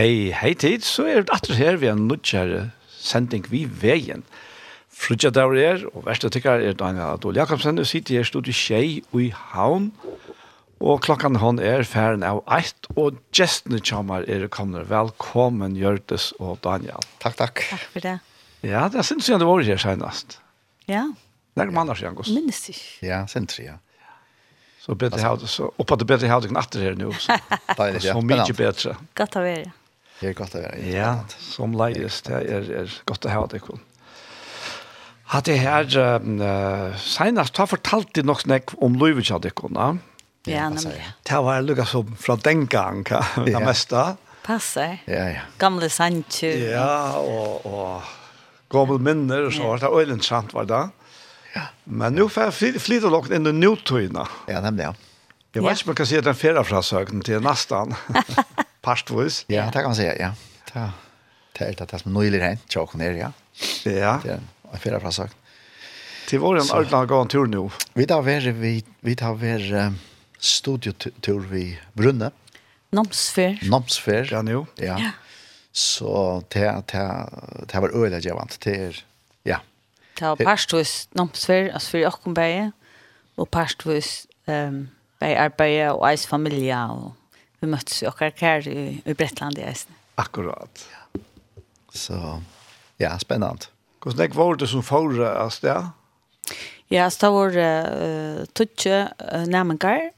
Hei, hei tid, så er det atter her vi har nødgjere sending vi veien. Frutja der er, og verste tykker er Daniel Adol Jakobsen, og sitter her stod i Kjei og i Havn, og klokken hon er ferden av eit, og gestene kommer er kommer. Velkommen, Gjørtes og Daniel. Takk, takk. Takk for det. Ja, det er synd siden det var her senest. Ja. Det er mandag siden, Minnes ikke. Ja, synd ja. Så bättre hade så oppa det bedre hade jag natter här nu så. Det är så mycket bättre. Gott att vara. Det er godt å være. Ja, som leies, det er, er godt å ha det kun. Hatt det her, uh, senest, har fortalt det nok snakk om livet av det kun, ja? Ja, nemlig. Det var lukket som fra den gang, det meste. Passer. Ja, ja. Gamle sandtjur. Ja, og, og gamle minner og så, det var øyne sant var det. Ja. Men nu får jeg flytte långt inn i nutøyna. Ja, nemlig, Ja. Jag vet ikke om jeg kan se den fjärra frasögnen till nästan. Pastvis. Ja, det kan man säga, ja. Ta. Ta helt att det som nyligen hänt, jag ner, ja. Ja. Det är flera bra sagt. Till våren Örtland går en tur nu. Vi tar ver vi vi tar ver studiotur vi Brunne. Nomsfär. Nomsfär. Ja, nu. Ja. ja. Så det det det var öliga Det till ja. Det var pastus Nomsfär as för Jokkenberg. och pastus um, bei arbeiði og eis Eisfamilia og vi møttes ju och här i, i Bretland i Eisen. Akkurat. Ja. Så, ja, spännande. Hvordan snäck var det som får oss där? Ja, så var det uh, tutsi uh, nærmengar,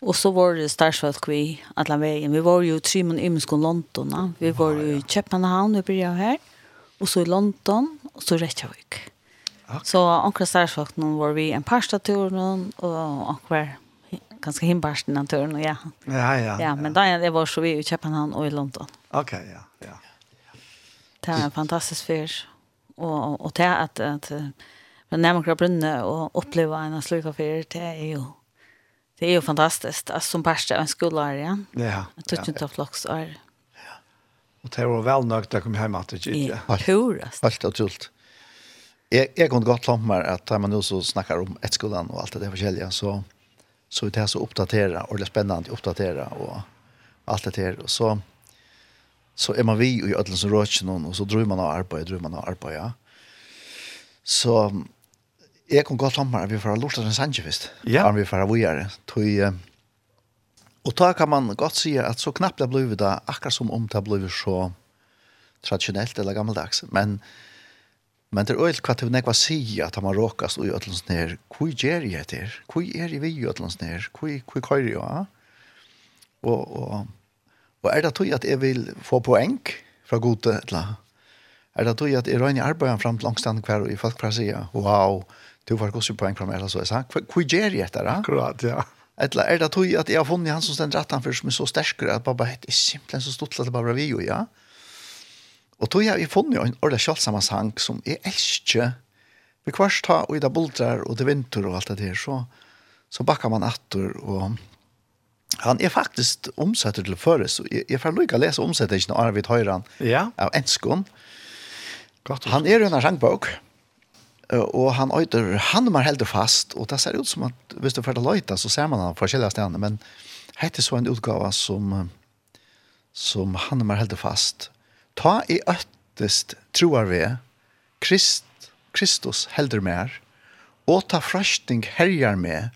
og så var det starsvalg vi alle veien. Vi var jo tre måneder i Muskon London. Vi var jo i København, vi blir her, og så i London, og så i Reykjavik. Så Så anker nå var vi en parstatur, og anker ganska himbarsten av turen och ja. Ja, ja. Ja, men då det var så vi i Köpenhamn och i London. Okej, okay, ja, ja. Det är fantastisk fyr. och och det att att men när man går brunne och uppleva en sluka fyr, det är ju det är ju fantastiskt alltså som bästa en skola ja. Ja. Tusen ja. flocks är. Ja. Och det var väl nöjt att komma hem att det gick. Purast. och otroligt. Jag jag kunde gott tänka mig att man nu så snackar om ett skolan och allt det där förskälliga så så det är så uppdatera och det är spännande att uppdatera och allt det här och så så är man vi i ödlens rörelse någon och så drar man av arbete, drar man av arbete. Ja. Så jag kom gott fram här, vi får lorta den sanje visst. Ja. Vi får vi är det. Och ta kan man gott se att så knappt det blev det, akkurat som om det blev så traditionellt eller gammaldags. Men Men det er øyelt hva til nekva sige at man råkast og i øtlens nær, hvor gjør jeg etter? Hvor er jeg vi i øtlens nær? Hvor, hvor kører jeg? Ja? Og, og, og er det tog at jeg vil få poeng fra gode eller er det tog at jeg røyner arbeidet frem til langstand hver og i folk fra sige, wow, du får gode poeng fra meg, eller så jeg sa, hvor gjør jeg etter? Ja? Akkurat, ja. Eller er det tog at jeg har funnet han som stender rett han først, som er så sterkere at bare, det er simpelthen så stort at det bare er vi jo, ja. Ja Og tog jeg funnet en ordentlig kjølsamme sang som jeg elsker. Vi kvart ta og i det boldrar og det vinter og alt det der, så, så bakker man atter. Og han er faktisk omsetter til før, så jeg, jeg får lykke å lese omsettingen av Arvid Høyran ja. av Enskån. Han er under en sangbok, og han øyder, han er helt fast, og det ser ut som at hvis du får det løyta, så ser man han forskjellige stedene, men hette så en utgave som, som han er helt fast ta i øttest troar vi, Krist, Kristus helder mer, og ta frasting herjar med,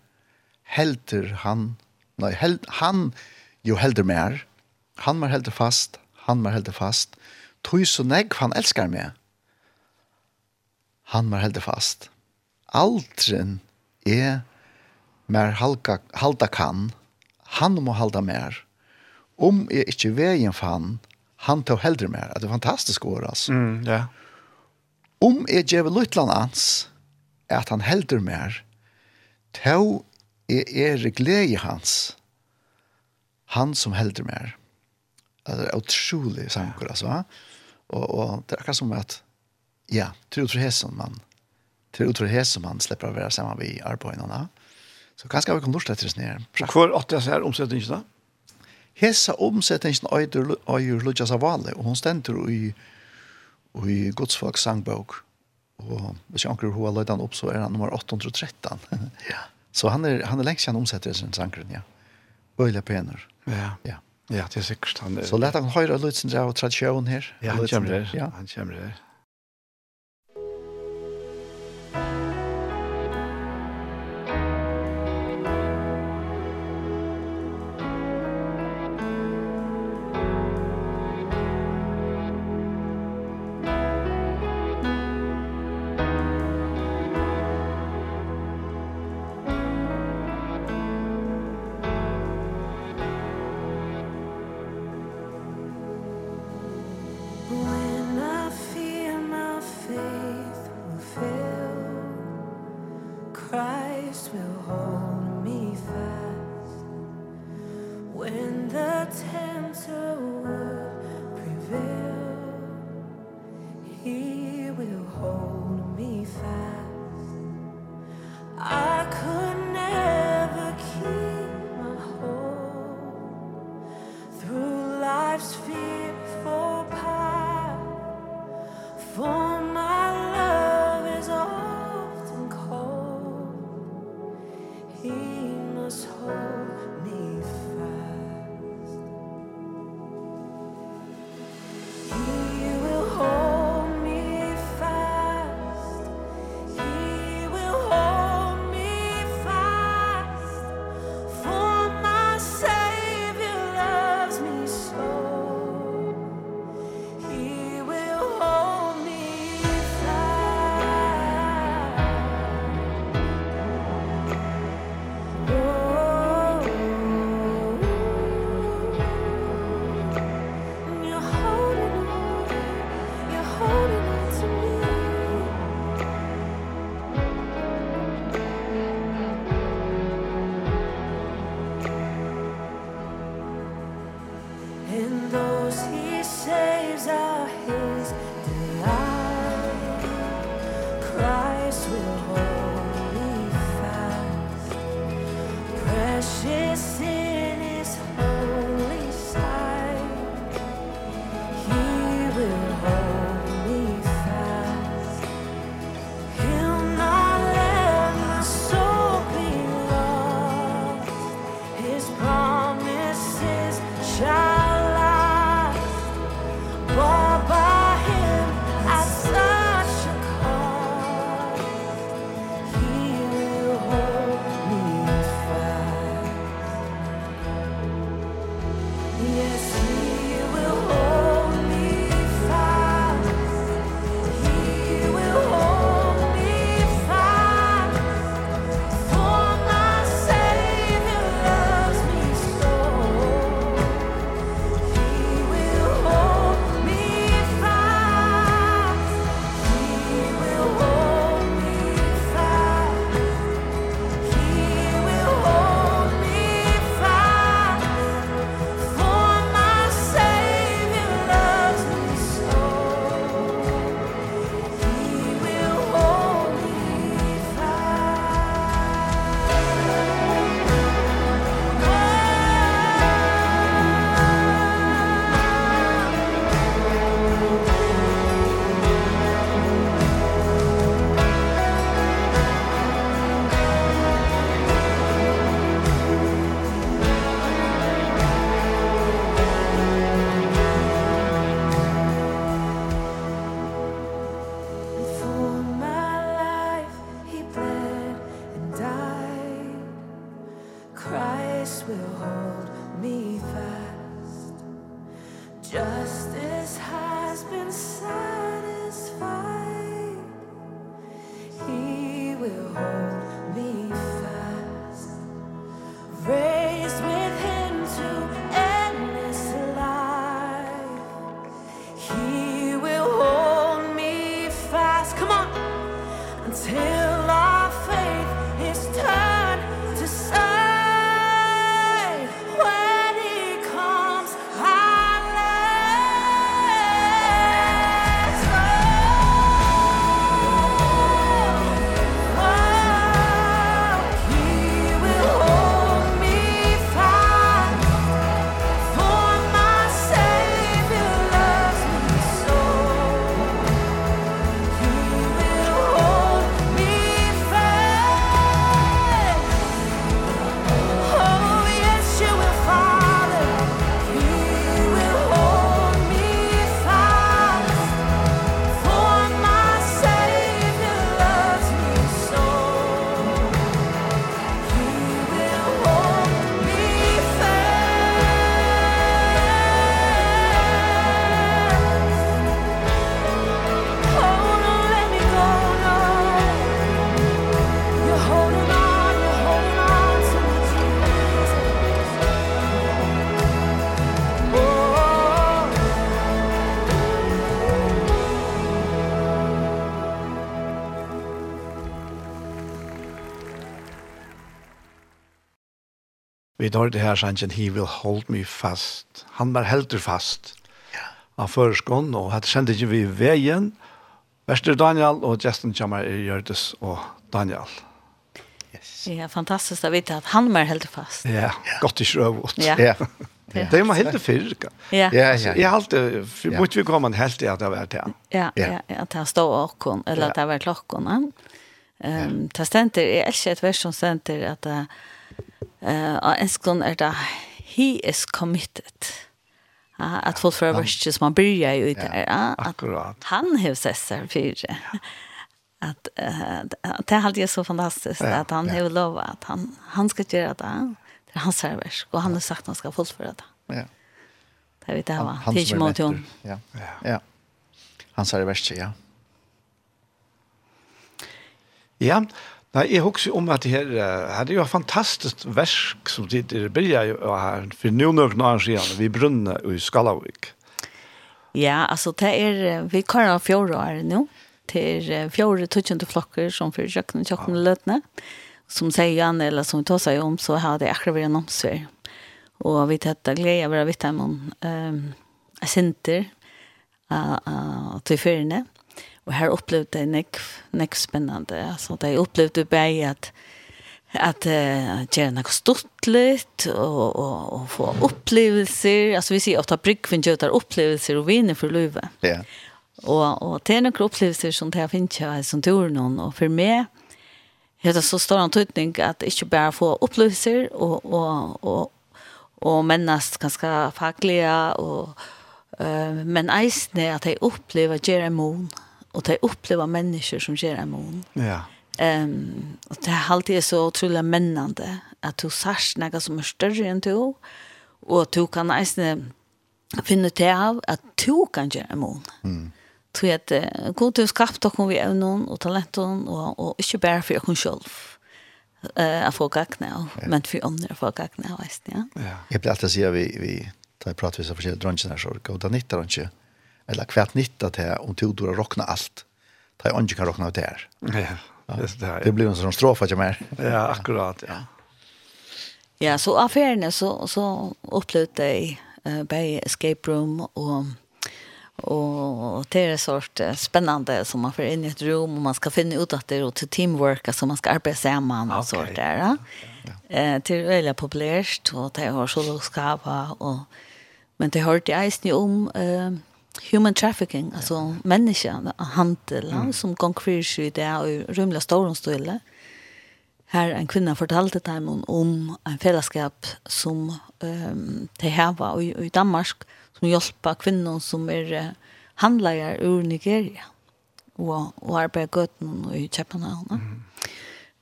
helder han, nei, held, han jo helder mer, han mer helder fast, han mer helder fast, tog så negg han elskar meg han mer helder fast. altren er mer halka, halda kan, han må halda mer, om jeg ikkje veien fann, han tog hellre mer. Det er fantastisk år altså. Mm, ja. Yeah. Om gjør ger Lutland ans at han hellre mer tog er er glede hans. Han som hellre mer. Det er utrolig sanker, altså. Og, og det är som at, ja, tror tror som man tror tror som man slipper å være sammen vi arbeidene. Så kanskje vi kommer lust att resonera. Kvar Hvor åtte jeg ser då? hessa omsetningen øyder øyder Lujas Avale og hon stender i i Godsfolks sangbok. Og hvis jeg anker hoa han opp, så er han nummer 813. ja. Så han er, han er lengst kjent omsetter sin sangren, ja. Øyla pener. Ja. ja. Ja, det er sikkert han er. Så lett han høyre løyden av tradisjon her. Ja, han kommer der. Ja. Han kommer der. in those he saves our hidden Vi tar det her sannsyn, he will hold me fast. Han var helter fast ja. av føreskånd, og hadde kjent ikke vi veien. Vester Daniel og Justin Kjammer er Gjørtes og Daniel. Yes. Ja, fantastiskt att veta att han var helt fast. Ja, gott i sjövåt. Ja. ja. Ja. Det är man helt fyrk. Ja. Ja, ja. Jag har alltid för mycket vi kommer helt att det var det. Ja, ja, att han står och eller att det var klockan. Ehm, um, ta center är ett vers som det att Uh, enskon enskån er det he is committed. Uh, at folk fra verset som han bryr jo ut der. Uh, akkurat. han har sett seg fire. At, uh, det er alltid så fantastisk at han har lovet at han, han skal gjøre det. Det er hans servers, Og han har sagt han skal fullføre det. Ja. Det vet jeg hva. Det er ikke mot henne. Ja. ja. Hans verset, ja. Ja. Nei, jag husker om att det här hade ju ett fantastiskt verk som det det börjar ju här för nu några nå sedan vi brunne i Skallavik. Ja, alltså det är vi kallar fjärde år nu är fjärde tusen flockar som för jökna jökna lötna som säger han eller som tar sig om så har det akkurat en omsvär. Och vi tätta glädje över att vi tar man ehm center eh till förne. Og her opplevde jeg nek, nek spennende. Altså, jeg opplevde bare at at uh, gjøre noe stort litt, og, og, og få opplevelser. Altså, vi sier ofte at Brygven gjør opplevelser og vinner for livet. Ja. Yeah. Og, og det er noen opplevelser som det finnes jeg som tror noen. Og for meg er det så stor antydning at ikke bare få opplevelser og, og, og, og mennesker ganske faglige, og, uh, men eisene at jeg opplever å gjøre en måned og de opplever mennesker som gjør en mån. Ja. Um, og det er alltid så utrolig mennende at du sørst noe som er større enn du, og at du kan eisne finne til av at du kan gjøre en mån. Mm. Tror jeg at uh, god til å skapte dere ved evnen og talenten, og, og ikke bare for dere selv uh, å få gagna ja. men for andre å få gagna visst ja. Ja. Jeg blir alltid sier vi vi tar prater vi så forskjellige dronchen her, så går det nytt dronchen eller kvært nytta til om du då rockna allt. Det är inte kan rockna det her. Ja. Det där. Det blir en sånn strofa att mer. Ja, akkurat, ja. Ja, så affären så så upplevde jag eh bei escape room och och det är sort spännande som man får in i ett rum och man ska finna ut att det är till teamwork alltså man ska arbeta samman och okay. sånt där. Ja. Eh till väldigt populärt och det har så skapa och men det hörde jag ju om eh human trafficking, ja. alltså människohandel mm. som går kvar i det och rymliga storomstöle. Här en kvinna fortalte dem om, om en fellesskap som um, de har i, i Danmark som hjelper kvinnor som är uh, handlare ur Nigeria och, og arbeider gott i København. Mm.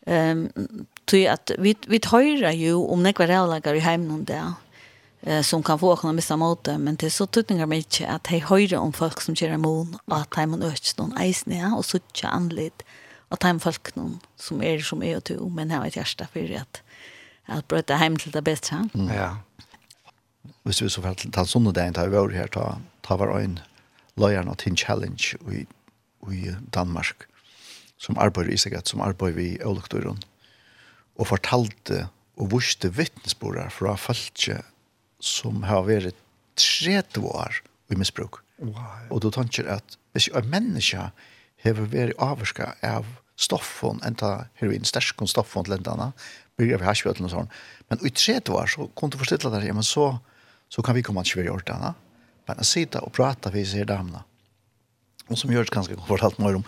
Ehm um, tog att vi vi tar ju om några rävlagar i hemmen där eh, som kan få åkna missa mot det men det er så tutningar mykje at hej höra om folk som kör emot och att hej man öts någon isne och sucha anlit att hej folk noen som er som er og to men här et hjärta for at, at brøtta heim til det bedre. Mm. Ja. Hvis vi så fall den sånne dagen da vi var her, ta, ta var en løyeren og til challenge i, i Danmark, som arbeider i seg, som arbeider i Ølektoren, og fortalte og vurste vittnesbordet fra falske som har vært 30 år i misbruk. Wow. Og du tenker at hvis en menneske har vært avvarska av stoffen, enta heroin, sterskon stoffen til enda, bygger vi hersbjøtlen og sånn. Men i 30 år så kom du forstille deg, ja, men så, så kan vi komme til å gjøre det. enda. Men å sitte og prate med disse damene. Og som gjør det ganske komfortabelt med om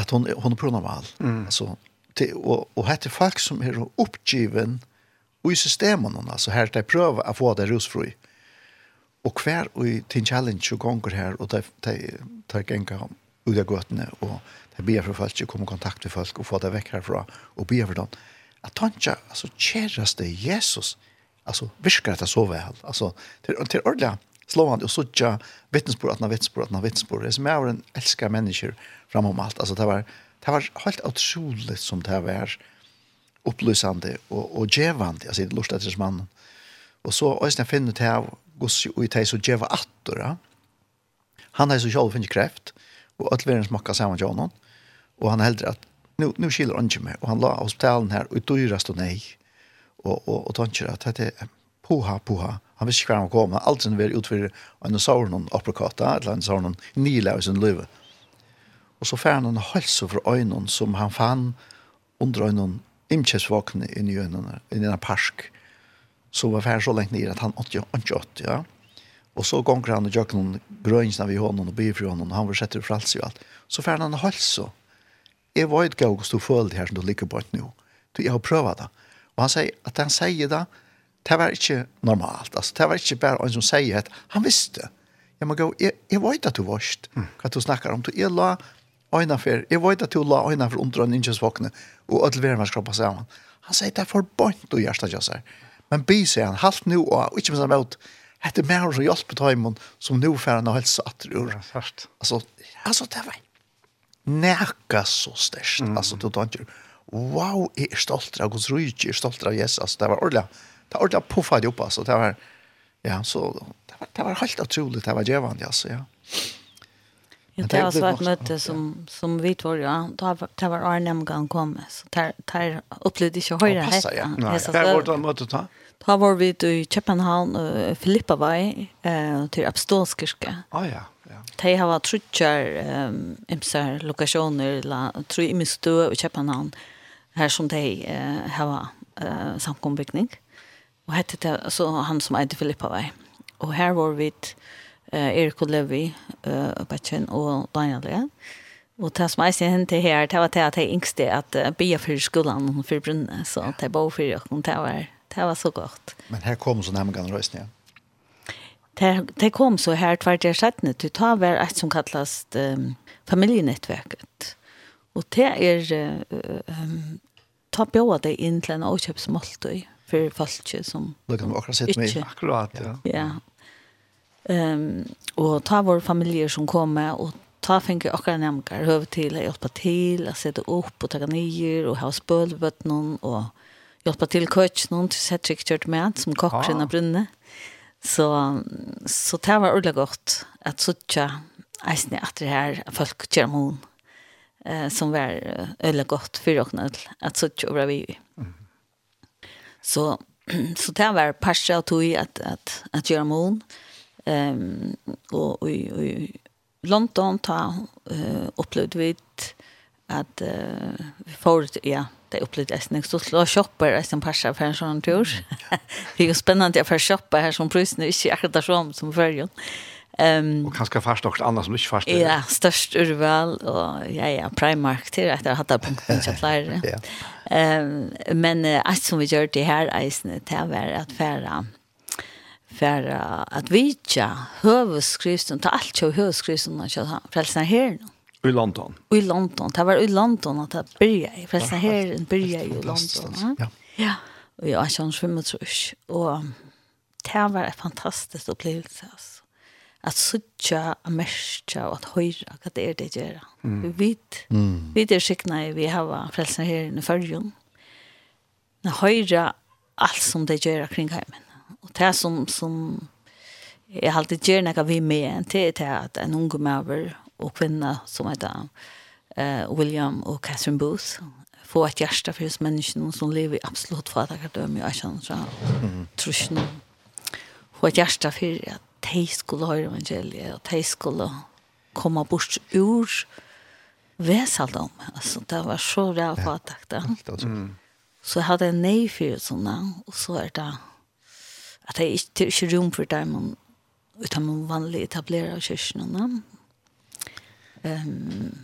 at hun, hun er pronormal. Mm. Altså, til, og, og hette folk som er oppgiven, mm i systemen, alltså här där pröva att få det rusfri. Och kvar och till challenge och gånger här och där tar gänga ut av gåtene och det ber för folk att komma i kontakt med folk och få det väck härifrån och ber för dem. Att tänka alltså det Jesus. Alltså viskar det så väl. Alltså till till ordla slående och sådja vittnesbörd att när vittnesbörd att när vittnesbörd. Det är som jag älskar människor framom allt. Alltså det var det var helt otroligt som det var upplysande og, og djevande, altså det lort etter mannen. Og så och jeg finner til av gos og i teg så djeva attora. Han har så sjálf finnes kreft, og alt verden smakka saman til honom, og han heldur at nu, nu skiler han ikke meg, og han la hospitalen her, og i dyrast og nei, og, og, og tanker at det er poha, poha, han visste ikke hver han kom, han aldri har utfyrir en saur noen aprikata, eller en saur noen nila i sin. Og så fær han en halse fra øynene som han fann under øynene imkjesvåkne i njønene, i en parsk, så var færre så lengt nere at han 88, ja. Og så gonger han og gjør noen grønnsene ved hånden og byr fra hånden, og han var sett for alt og alt. Så færre han halsa. Jeg var ikke gav du stod det her som du ligger på et nå. Du, jeg har prøvd det. Og han sier, at han sier det, det var ikke normalt. Altså, det var ikke bare en som sier at han visste. Jeg må gå, jeg, jeg vet at du varst, hva du snakker om. Du, jeg la øynene for, jeg vet at du la øynene for under en innkjøsvåkne og öll vermar skroppa saman. Han sier det er for bort og hjertet jeg sier. Men by sier han, halt nú og ikke minst han vet, hette mer som hjelper tøymon som fer han helsa helse atter ur. Altså, altså det var nækka så størst. Mm. Altså, du tar wow, eg er stolt av Guds rydde, jeg er stolt av Jesus. Altså, det var ordentlig, det var ordentlig puffet opp, altså, det var, ja, så, det var, det var helt utrolig, det var djevand, altså, ja. Ja. Inte alls var ett möte som, som vi tog, ja. Då var, var Arne han kom. Så där, där upplevde jag höjra här. Ja, passar, ja. Nej, var det møte då? Da var vi i Köpenhamn, uh, Filippavai, uh, til Apostolskirka. Ah, ja. ja. De har varit trutjer um, imser lokationer, eller tror jag, i Mistö i Köpenhamn. Här som de uh, har uh, samkombygning. Och hette det, så han som ägde Filippavai. Och här var vi ett Erik og Levi, Bachin og Daniel. Og det som jeg sier til her, det var det at jeg yngste at bia for skolen og for brunne, så det var for och det var, det var så godt. Men här kommer så nämligen rösten. ja? Det, det kom så här tvert jeg sjettene, du tar hver ett som kallas um, familjenätverket. Och det er, um, ta bjåa det inn til en avkjøpsmåltøy för folk som... Det kan vi akkurat sitt med, akkurat, ja. Ja, Um, och ta vår familjer som kommer, och ta fänker och kan nämka över till att hjälpa till att sätta upp och ta ner och ha spölbött någon och hjälpa till coach någon till trick kört med som kock sina brunne. Så så det var ordentligt gott att söka Eisne att det här folk kör mon eh som var öle gott för och nöd att så över vi. Så så det var passa att att att, att göra hon. Eh Ehm um, och i London ta uh, upplevde vi att uh, för ja det upplevde jag snägt så slå shopper som passar för en sån tur. det är ju spännande att för shoppa här som priserna är inte akkurat som som förrjun. Ehm och kanske fast något annat som inte fast. Ja, størst urval och ja ja Primark till att ha hatt punkten så klar. Ja. Ehm men allt som vi gjør det här är det här at att färra för att vitja hövskriften ta allt så hövskriften när jag frälsar här nu. I London. I London. Det var i London att det började. Frälsar här började i London. Ja. Ja. Och jag känns för mig trus. Och det var en fantastisk upplevelse alltså. Att suttja, att märka och att höra vad det är det gör. Vi vet, mm. vi är vi har frälsar här i förrjun. När höra allt som det gör kring hemmen Og det som, som jeg alltid gjør når vi med en til, det er at en unge maver og kvinne som heter uh, William og Catherine Booth få et hjerte for hos menneskene som lever i absolutt fatakardømme og jeg kjenner sånn trusjen. Få et hjerte for at de skulle høre evangeliet og de skulle komme bort ur vesaldom. Alltså det var så rätt på att det. Mm. Så jeg hade en nej för sådana och så är det at det er ikke rom for det man utan man vanlig etablerer kyrkene. Um,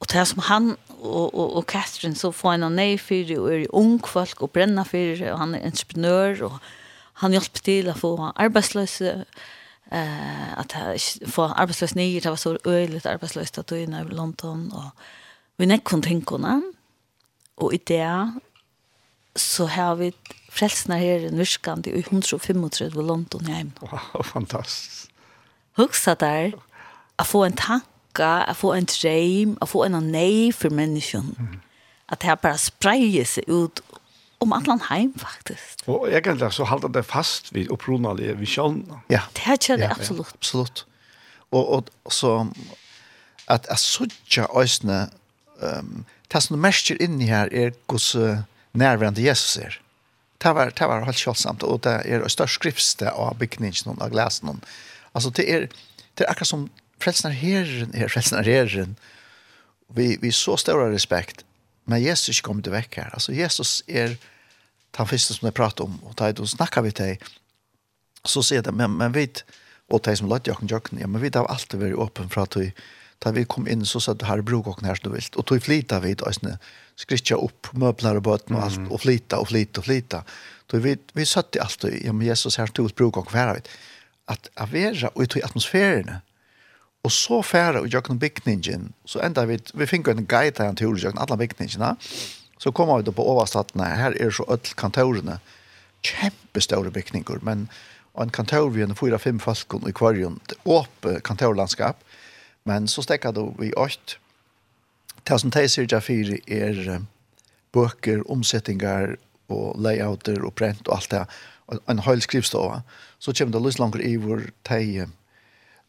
og det er som han og, og, og Catherine så får han nei for og er ung folk og brenner for og han er entreprenør og han hjelper til å få arbeidsløse eh att få arbetslös nyer det var så öjligt arbetslöst att i London och vi näck kon tänkorna och i det så har vi frelsna her i Norskand i 135 i London heim. Wow, fantastisk. Huxa der, å få en tanke, å få en dreim, å få en nej for mennesken. Mm. At det her bare spreier seg ut om allan heim, faktisk. Og egentlig så halter det fast vid opprunalige visjonene. Ja. Det her kjenner jeg ja, absolutt. Ja, absolutt. Og, og så at jeg sutja øyne um, det som du merker inni her er hvordan nærværende Jesus er. Mm det var, det var helt kjølsamt, og det er størst skriftste av bygningen av glasen. Altså, det er, det er akkurat som frelsner herren er frelsner herren. Vi, vi så stor respekt, men Jesus ikke kommer til vekk her. Altså, Jesus er den første som jeg prater om, og da snakker vi til, så sier det, men, men vi, og de som lødde jokken jokken, ja, men vi har alltid vært åpen fra at vi, da vi kom inn, så sa du her bruk jokken her som du vil, og tog flita vi til skritja upp möbler och böten och allt och flyta och flyta och flyta. Då vi vi satt i allt ja men Jesus här tog bruk och kvar vet att avera och i atmosfären. Och så färra och jag kan så ända vi vi fick en guide där till jag alla byggningarna. Så kommer vi då på överstatten här är så öll kontorerna. Kämpestora byggningar men en kantor vi en fyra fem fast i kvarjon. Åp kantorlandskap. Men så stäcker då vi åt det som de sier Jafiri er bøker, omsettingar og layouter og print og alt det, en høyl skrivståa, så kommer det løs langer i hvor de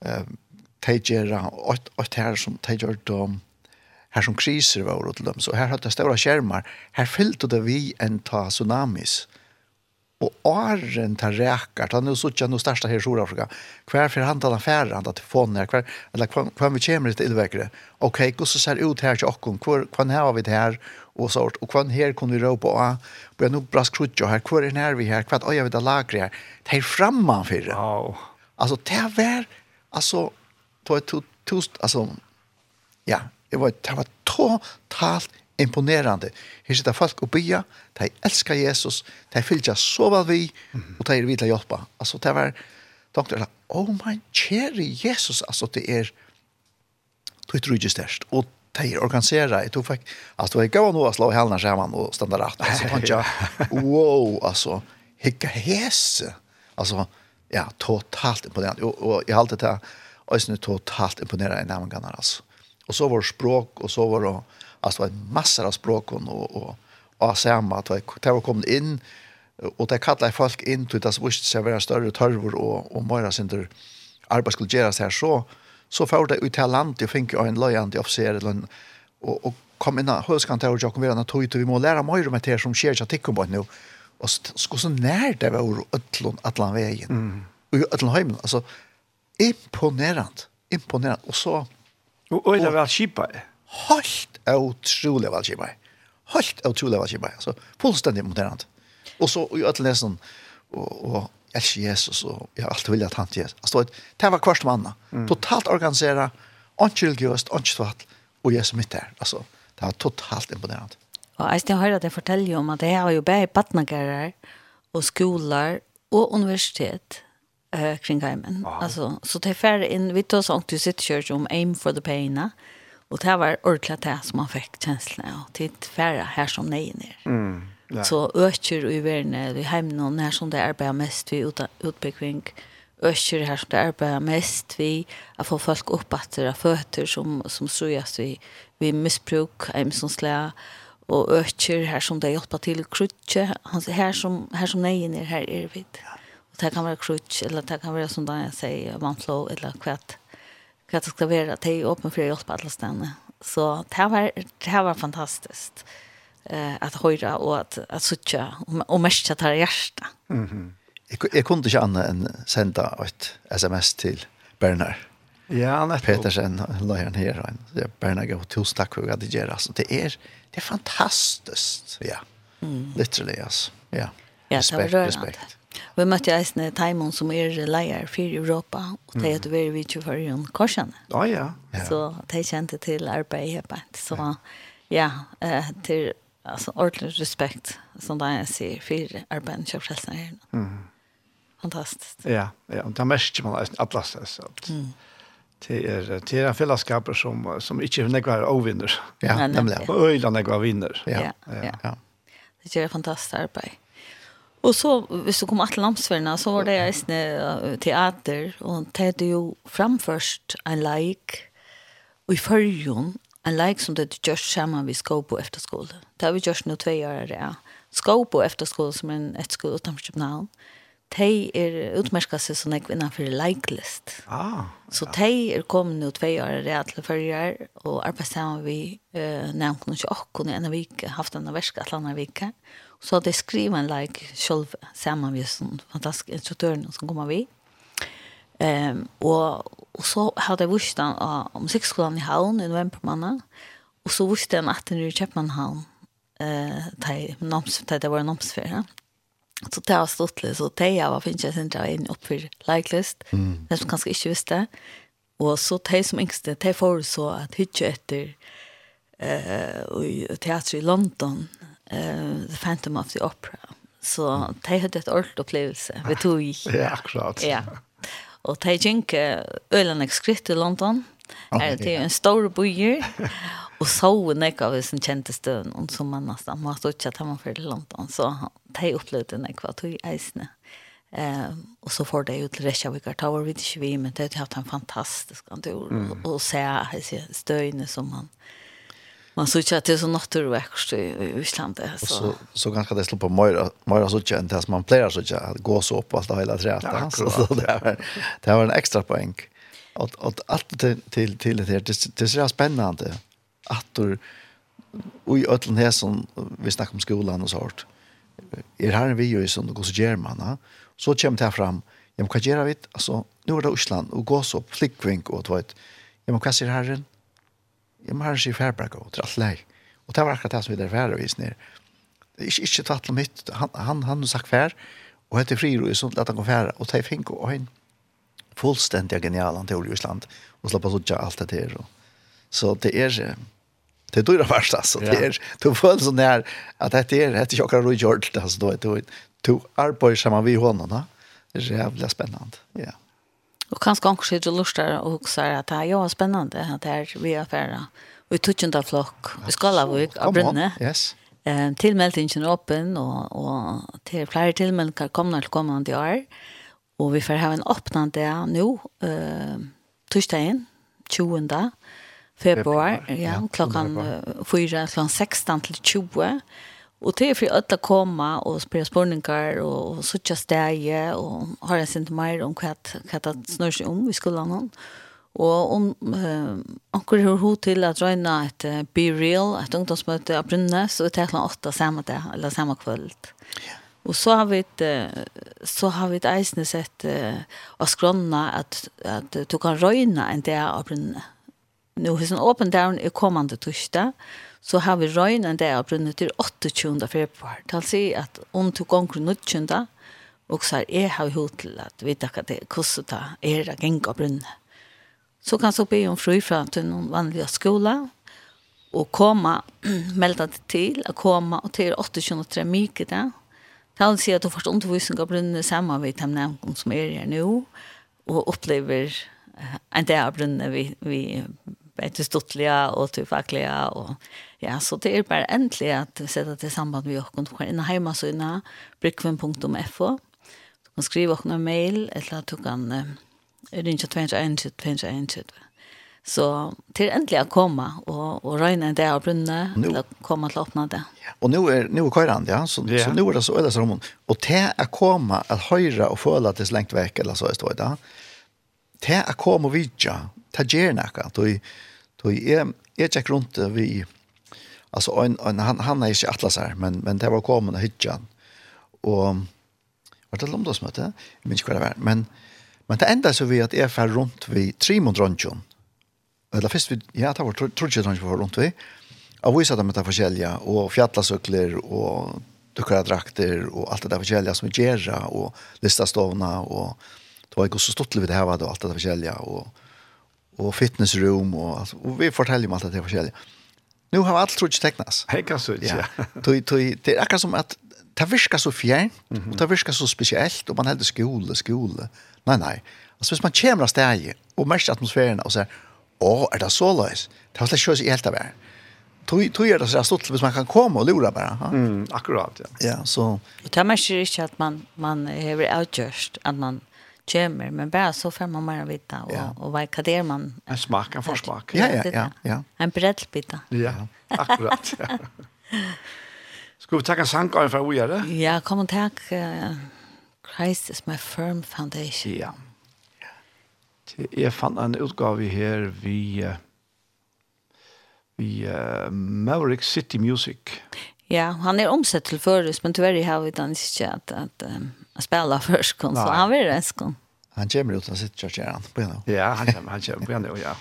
uh, de gjør alt her som de gjør det her som kriser var til dem. Så her hadde det stora skjermar. Her fyllte det vi en ta tsunamis og åren tar räkar. Han nu så tjänar nu största här i Sydafrika kvar för han talar färre han tar telefon när kvar eller kvar kvar vi kommer till utveckla okej hur så ser ut här till Ockon kvar kvar här har vi det här och så, och kvar här kunde vi ropa och på en bra krutjo här. Kvar är när vi här kvar oj jag vet att lagra här det är framman för det wow alltså det var alltså då ett tost alltså ja det var det var totalt imponerande. Her sitter folk og bya, de elskar Jesus, de fylgja så vel vi, og de er vidla hjälpa. Altså, det var, doktor, oh my kjære Jesus, altså, det er, det er ikke størst, og de er organisera, jeg tog fikk, altså, det var ikke noe å slå helene sammen og standa rett, altså, pancha, wow, altså, hikka hese, altså, ja, totalt imponerande, og, og jeg halte det, og jeg totalt imponerande i nærmengene, altså. Og så var det språk, og så var det, Alltså det var massor av språk och och och samma att det var kommit in och det kallar folk in till det visst så vara större törvor och och mera center arbete skulle göras här. Så så får det ut till landet jag fick en lojant officer eller och och kom in hur ska inte jag kommer vara tog vi måste lära mig om det som sker jag tycker på nu. Och så så när det var öllon allan vägen. Mm. och öllon hem alltså imponerande imponerande och så och och det var skipa helt utrolig valgkjemmer. Helt utrolig valgkjemmer. Altså, fullstendig moderant. Og så i alle nesten, og, og elsker Jesus, og jeg har alltid vilja at han til Jesus. Altså, det var kvart mann. Mm. Totalt organisera, ikke religiøst, ikke tvatt, og Jesus mitt der. Altså, det var totalt imponerande. Og jeg har høre at jeg forteller om at jeg har jo bare badnagerer, og skoler, og universitet, eh, kring heimen. Wow. Altså, så det er ferdig inn, vi tar sånn til sitt kjørt om aim for the pain, Och det var ordentligt det som man fick känslan av. Det är färre här som nej ner. Mm. Ja. Så ökar i världen, vi hemma här som det arbetar mest vid utbyggning ökar här som det arbetar mest vid att få folk upp att det fötter som, som ströjas vid, vid missbruk, ämsonsläga och ökar här som det hjälper till krutje. Här som, här som nej ner, här är vi. Ja. Och det kan vara krutje eller det kan vara som jag säger, vantlå eller kvätt hva det skal være, at jeg er åpen for å hjelpe alle stedene. Så det var, det var fantastisk eh, at høyre og at, at suttje, og, og mest at det er hjertet. Mm -hmm. jeg, jeg kunne ikke annet enn sende et sms til Bernard. Ja, nettopp. Petersen, løyeren her, og Bernard gav tusen takk for at det gjør. Altså, det er, det er fantastisk, ja. Mm. Literally, altså. Ja. Ja, respekt, det var rørende. Respekt. Vi møtte jeg eisne Taimon som er leier for Europa, og det er vi vidt jo for en Korsene. Ja, ja. Så de kjente til arbeid her på. Så ja, til altså, ordentlig respekt, som da jeg sier, for arbeidet til frelsen her. Mm. Fantastisk. Ja, ja, og det mest man er alle steder. Mm. Det er, det er en fellesskaper som, som ikke nekvar avvinner. Ja, nemlig. Og øyne nekvar vinner. Ja, ja. ja. Det er fantastisk arbeid. Og så hvis du kom til landsfärna så var det jag isne teater det tänkte jo framførst en leik, og i förjon en leik som det just samman vi ska på efter skolan. Där vi just nå tve år ja. Skåbo efterskole, som er en etterskole utenfor København, de er utmerket seg som jeg innenfor leiklist. Ah, så de er kommet nå tve år rett til førre og arbeidet sammen vi uh, nevnte noen ikke åkken i en vike, haft en versk et eller annet vike, Og Så hadde jeg skrivet en like selv sammen med sånn fantastisk instruktøren som kommer vi. Ehm um, och og så hade jag visst han om musikkskolen i Hallen i november måned, och så visste han att nu i Köpenhamn eh tej det var en för. Så det var stått litt, så tej var finnes jeg sin dra in upp för like list. Mm. Det som kanske inte visste. Och så tej som yngste tej får så att hytje efter eh i teater i London uh, The Phantom of the Opera. Så de hadde et ordentlig opplevelse ved tog. Ja, akkurat. Ja. Og de gikk øyne skritt i London. Oh, er det er en stor byer. Og så nek av sin kjente støvn, og som man nesten må stå ikke at man fører til London. Så de opplevde nek hva tog eisene. Eh, og så får de ut til Reykjavik og Tower, vet ikke vi, men det har hatt en fantastisk tur. Mm. Og, og se støyene som man... Eh, man så ikke at det er så naturväxt i Island. Så. Så, så ganske det slår på Moira, Moira så ikke enn det som man pleier så ikke, att gå så opp alt og hela treet. Ja, så, så det, var, det var en extra poäng. Og, og allt till, till, til det her, det, det ser så spännande att du i øtlen här som vi snakker om skolan och så. Er här en video som går så gjør man. Så kommer det här fram. Ja, men hva gjør vi? Alltså, nu är det Osland, och gå så upp, flikkvink och du vet. Ja, men hva sier herren? jeg må ha en skifær bare gå til alt lei. Og det var akkurat det som vi der færre visen ned. Det er ikke, ikke tatt om mitt, han, han, han sagt fær, og hette frir og sånt, at han går færre, og det fink og en fullstendig genial han til Island, og slapp av alt det der. Så det er, det er dyra verst, altså. Det er, du føler sånn her, at dette er, dette er ikke akkurat Roy George, altså, du du du arbeider sammen er, du da. Det er, jævlig spennende. Ja. er, du er, du er, du er, du er, du er, du er, er, er, Och kanske också det och lustar och huxar att det här, ja, spännande att här vi är färra. Vi tog inte flock. Vi ska lava ut av brunne. Yes. Ehm tillmeldingen är öppen och och till flera tillmälden kan komma till kommande år. Och vi får ha en öppnande nu eh torsdagen 20 februari, ja, klockan 4 klockan 16 till 20. Og det er for alle komme og spørre spørninger og sitte steg og har jeg sint mer om hva, hva det snør seg om i skolen. Og om um, akkurat har hun til at røyne et uh, Be Real, et ungdomsmøte av Brunnes, så er det klokken åtte samme dag, eller samme kveld. Og så har vi et, så har vi et eisende sett uh, av skrona at, at du kan røyne en dag av Brynnes. Nå er det åpen dag hun er kommende torsdag, så har vi røynen det av brunnet til 28. februar. Det vil si at om du ganger nødtjende, og så jeg har hod til at vi takker det hvordan det er å gjenge av brunnet. Så kan så be om fri fra til noen vanlige skoler, og komme, melde deg til, å komme og til 28. mye det. Det vil si at du får undervisning av brunnet sammen med dem nevnene som er her nå, og opplever en del av brunnet vi, vi til stortlige og til faglige og Ja, så det er bare endelig at vi setter til samband med dere. Du kan inn hjemme så inn brikven.fo. Du kan skrive dere en mail, eller du kan uh, ringe 221 221. Så det er endelig å komme og, og røyne en dag av brunnet, eller komme til å åpne det. Og nå er, nå er køyrand, ja, så, yeah. så nå er det så øyne som hun. Og til å komme, at høyre og føle at det er slengt vekk, eller så, er det i dag, til å komme og vidja, til å gjøre noe, til jeg gjøre noe, til å gjøre alltså en, en, han han är ju atlas här men men det var kommen hyttan och vart det Londonsmöte jag minns kvar men men det enda så vi att är för runt vi tre mot runchon eller först vi ja det var trudje ronjon runt vi och vi sa att det var skälja och fjällasökler och dukkara drakter och allt det där förkälja som vi gärra och lista stavna och det var ju så stort det här var det allt det där förkälja och och fitnessrum och, och vi fortäller om allt det där förkälja. Nu har allt trott tecknas. kan så ja. Tui tui det är som att ta viska så fjärn och ta viska så speciellt och man hade skola skola. Nej nej. Alltså hvis man kommer att och mest atmosfären och så åh är det så lös. Det har släppt körs i helt av det. Tui tui är det så stort hvis man kan komma och lura bara. Ha? Mm, akkurat ja. Ja, så. Det märker inte att man man har outjust att man kommer, men bara så får man mer vita och, ja. och vad det man... En smak, en försmak. Ja, ja, ja. ja. En breddbita. Ja, akkurat. Ja. Ska vi tacka Sankar för att göra det? Ja, kom och tack. Uh, Christ is my firm foundation. Ja. Jag fann en utgave här vid, uh, vi uh, Maverick City Music. Ja, han er omsett till förrest, men tyvärr har vi den inte att, att um, spela först kon så han vill det skon. Han kommer ut och sitter och kör han på henne. Ja, han kommer, han kommer på henne, ja.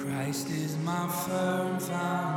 Christ is my firm foundation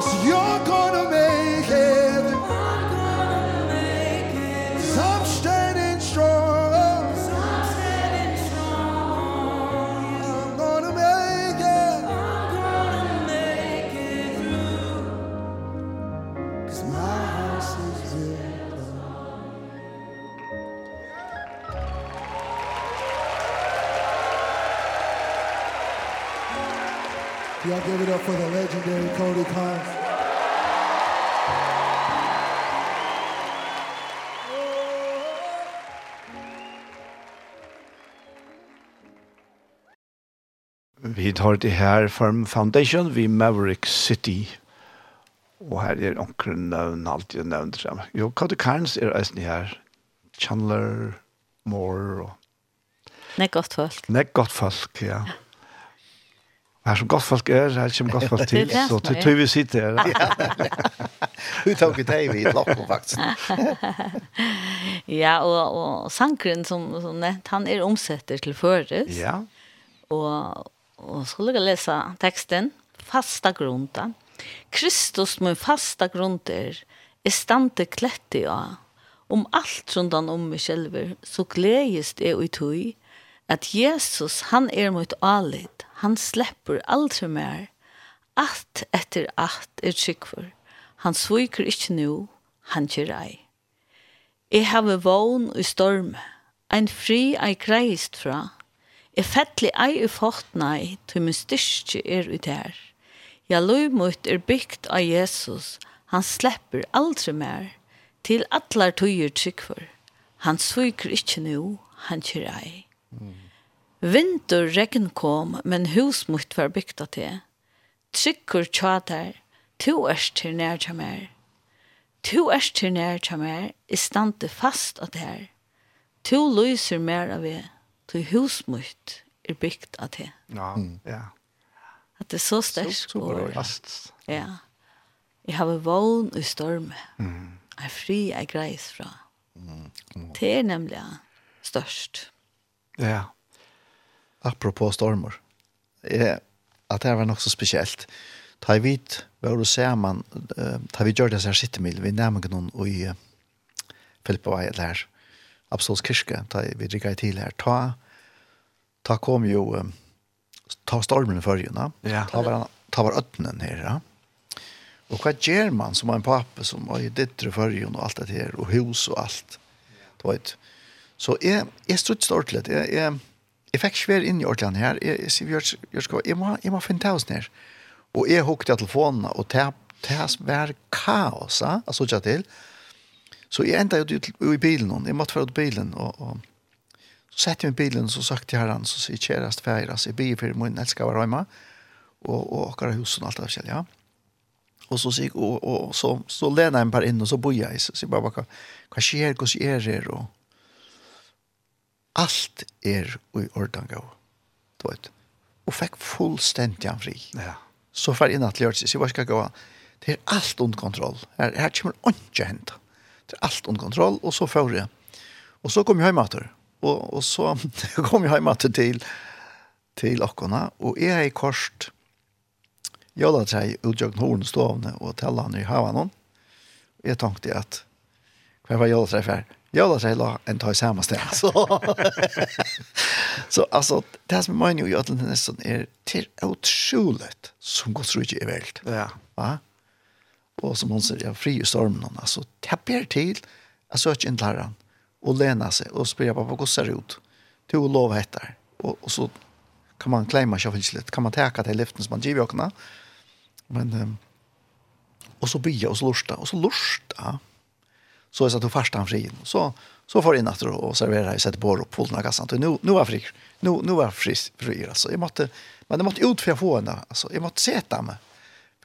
So you're gonna make Vi tar det her Firm Foundation vi Maverick City. Og her er omkring nøvn, alltid nøvn til sammen. Jo, Cody Carnes er eisen her. Chandler, Moore og... Nei, godt folk. Nei, godt folk, ja. Her som godt folk er, her kommer godt folk til, så til tog vi sitter her. Hun tok i deg i lokken, faktisk. ja, og, og sankren som, som nevnt, han er omsetter til føres. Ja. Og, og skulle jag läsa teksten, fasta grunta. Kristus min fasta grunter, er stante kletti av. Om alt rundan om meg själv så gledes är och i at Jesus han er mot alit. Han släpper aldri mer. Att etter at er tryggför. Han sviker ikkje nu, han kjer ei. Jeg har vågn i storm, en fri ei greist fra, Jeg fettelig ei i fortnei, til min styrke er ut her. Ja, løymut er bygd av Jesus, han slepper aldri mer, til atlar tøyer tryggfor. Han sviker ikkje nu, han kjer ei. Mm. Vinter regn kom, men hus mot var bygda til. Trykker tjater, to erst til nær til mer. To erst til nær til mer, i stande fast at her. To lyser mer av det til husmytt er bygd av det. Ja, ja. At det er så sterkt. Super, fast. Ja. Jeg har vågen i storme. Mm. Jeg er fri, jeg greis fra. Mm. Det er nemlig størst. Ja. Apropos stormer. Jeg, at det var nok så spesielt. Ta i vidt, hva du ser man, ta vi gjør det så her sittemil, vi nærmer noen i uh, Filippa Vei, eller her, Absolutt kyrke, da vi drikker til her, ta, ta kom jo, um, ta stormen før juna, ja. ta var, ta var øtnen her, ja. Og hva gjør man som en pappa som var i dittre før juna og alt det her, og hus og alt, du vet. Så jeg, jeg strutt stort litt, jeg, jeg, jeg fikk svær inn i ordene her, jeg, jeg sier, jeg, jeg, jeg, jeg, må, jeg må finne tausen her. Og jeg hukte telefonen, og det var kaos, ja, jeg så ikke til, Så jeg enda ut i bilen, jeg måtte være ut bilen, og, og så sette jeg meg i bilen, så sagt jeg herren, så sier jeg kjærest feir, altså jeg bier for min elsker å være hjemme, og, og akkurat husen og alt det forskjellige, ja. Og så sier og, og så, så lener jeg meg bare inn, og så bor jeg, så sier jeg bare, hva, hva skjer, hva skjer her, og alt er i orden gav, du vet. Og fikk fullstendig han fri. Ja. Så fer inn at lørte seg, så jeg var skal gå, det er alt under kontroll, her, her kommer ikke hentet allt under kontroll och så får det. Och så kom jag hem åter. Och och så kom jag hem åter till till Akkona och är i korst. Jag lade sig ut jag horn stavne och tälla han i havan. Jag tänkte att kvar var jag träffar. Jag lade sig la en tag samma ställe. Så så alltså det som man ju gör är nästan är till otroligt som går så i världen. Ja. Va? og som hon säger, ja, fri i stormen. Alltså, täpper till. Jag söker inte läraren. Och läna sig. Och spela på ser det ut. Till och lov hettar. Och, och så kan man klämma sig för lite. Kan man täcka till lyften som man ger åkna. Men... Um, och så bya, och så lusta. Och så lusta. Så är det att du första han fri. Så, så får in att och servera och sätta på och på kassan, här kassan. Nu, nu var fri. Nu, nu var fri. fri alltså. Jag måtte, men jag måtte ut för att få henne. Alltså, jag måtte sätta mig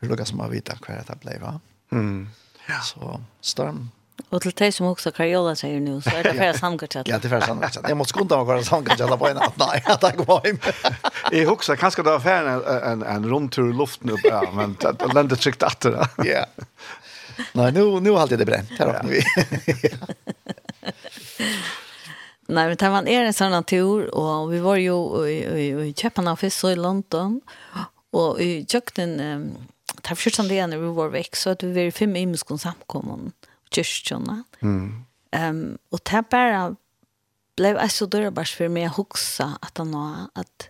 det lukkar som har vite hva det blei, va? Mm. Ja. Så, storm. Og til deg som også Karjola sier nå, så er det færre samgårdsatt. ja, det er færre samgårdsatt. Jeg måtte skunde meg hva samgårdsatt på en natt. nei, jeg tar ikke på hjemme. jeg husker, kanskje det var færre en, en, en rundtur i luften oppe, ja, men det lente trygt det. Ja. Nei, nå, nå har alltid det brent. Her åpner vi. Nei, men man er en sånn tur, og vi var jo i, i, i København først, så i London, og i kjøkken... Um, det er først det når vi var vekk, så at vi var fem imenskene samkommen, kyrkjene. Mm. Um, og det er bare, ble jeg så dørbærs for meg å huske at han var, at,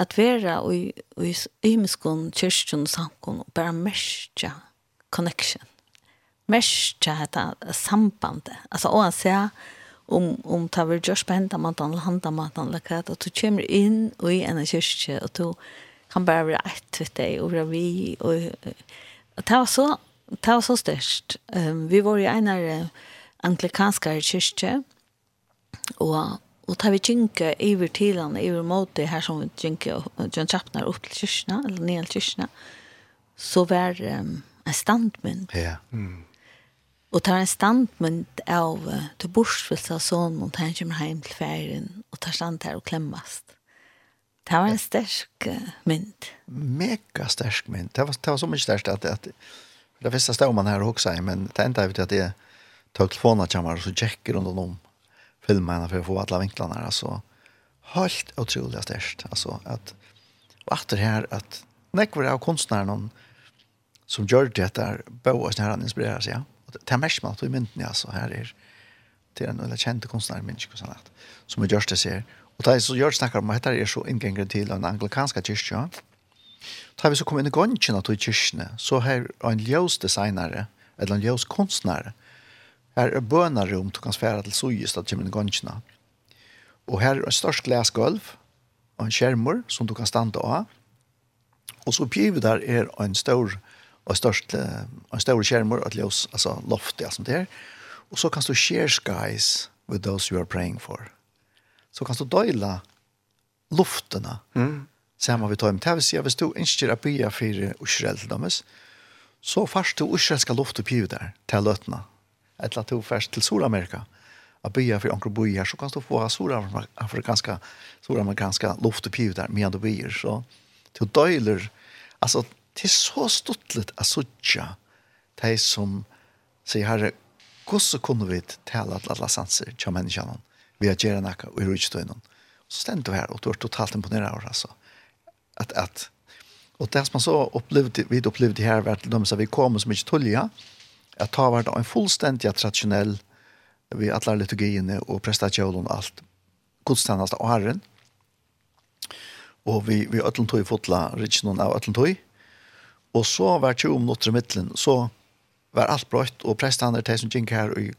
at være i imenskene kyrkjene samkommen, og bare merke connection. Merke dette sambandet. Altså, og han sier, om om ta ver just på handa man eller handa man eller lakat at du kommer inn og i en kyrkje og du kan bara vara ett vet dig och vara vi och det ta så ta så störst. Ehm vi var ju en anglikanska kyrka och och tar vi kynka över till han över mot det här som vi kynka John Chapner upp till kyrkan eller ner till kyrkan så var um, en standmynd. Ja. Mm. Og tar en standmynd av uh, til bortsvilsa sånn, og tar en kommer hjem til ferien, og tar stand her og klemmast. Det var en sterk mynd. Mega sterk mynd. Det var, det var så mycket sterkt att, at det visste stod man här och också men det enda vet jeg att det tog telefonen og så tjekker runt om filmene för å få alla vinklarna Altså, helt utrolig sterkt alltså att och etter här att nekvar av konstnären som gör det där Boas her han seg, ja. Og det är mest med at du i mynden alltså här är till en eller kjente konstnär ikke sånn at, som er gjørst det ser, Og det er så gjør snakker om at dette er så inngengren til den anglikanske kyrkja. Da vi så kom inn i gongene til kyrkjene, så her er en ljøsdesignere, eller en ljøskunstnere, her er bønarum du kan sfære til sujus til kommer inn i gongene. Og her er en størst glasgulv, og en skjermer som du kan standa av. Og så oppgivet der er en stor og størst en stor skjermer og et ljøs, altså loft, ja, som det er. Og så kan du share skies with those you are praying for så kan du døyla luftene mm. sammen tar om. Det vil si at hvis du ikke er bygge for Israel til dem, så først du israelska luft og pivet der til løtene. Eller at du først til Sør-Amerika å bygge for anker boi her, så kan du få sør-amerikanska sør luft og pivet der med du bygger. Så du døyler, altså det er så stuttlet å sutja de som sier herre, hvordan kunne vi tale at alle sanser til menneskene? Mm vi har gjerne nakka og i rujtstøynen. Så stendte du her, og du er totalt imponeret av altså. At, at, og det som man så opplevde, vi opplevde her, var til dem som vi kom som ikke tullja, at ta var det en fullstendig tradisjonell, vi alle liturgiene og prestasjonen og alt, godstandast og herren, og vi, vi øtlen tog i fotla, rikken av øtlen tog, og så var 20 minutter i midtelen, så var alt brøtt, og prestene, de som gikk her, og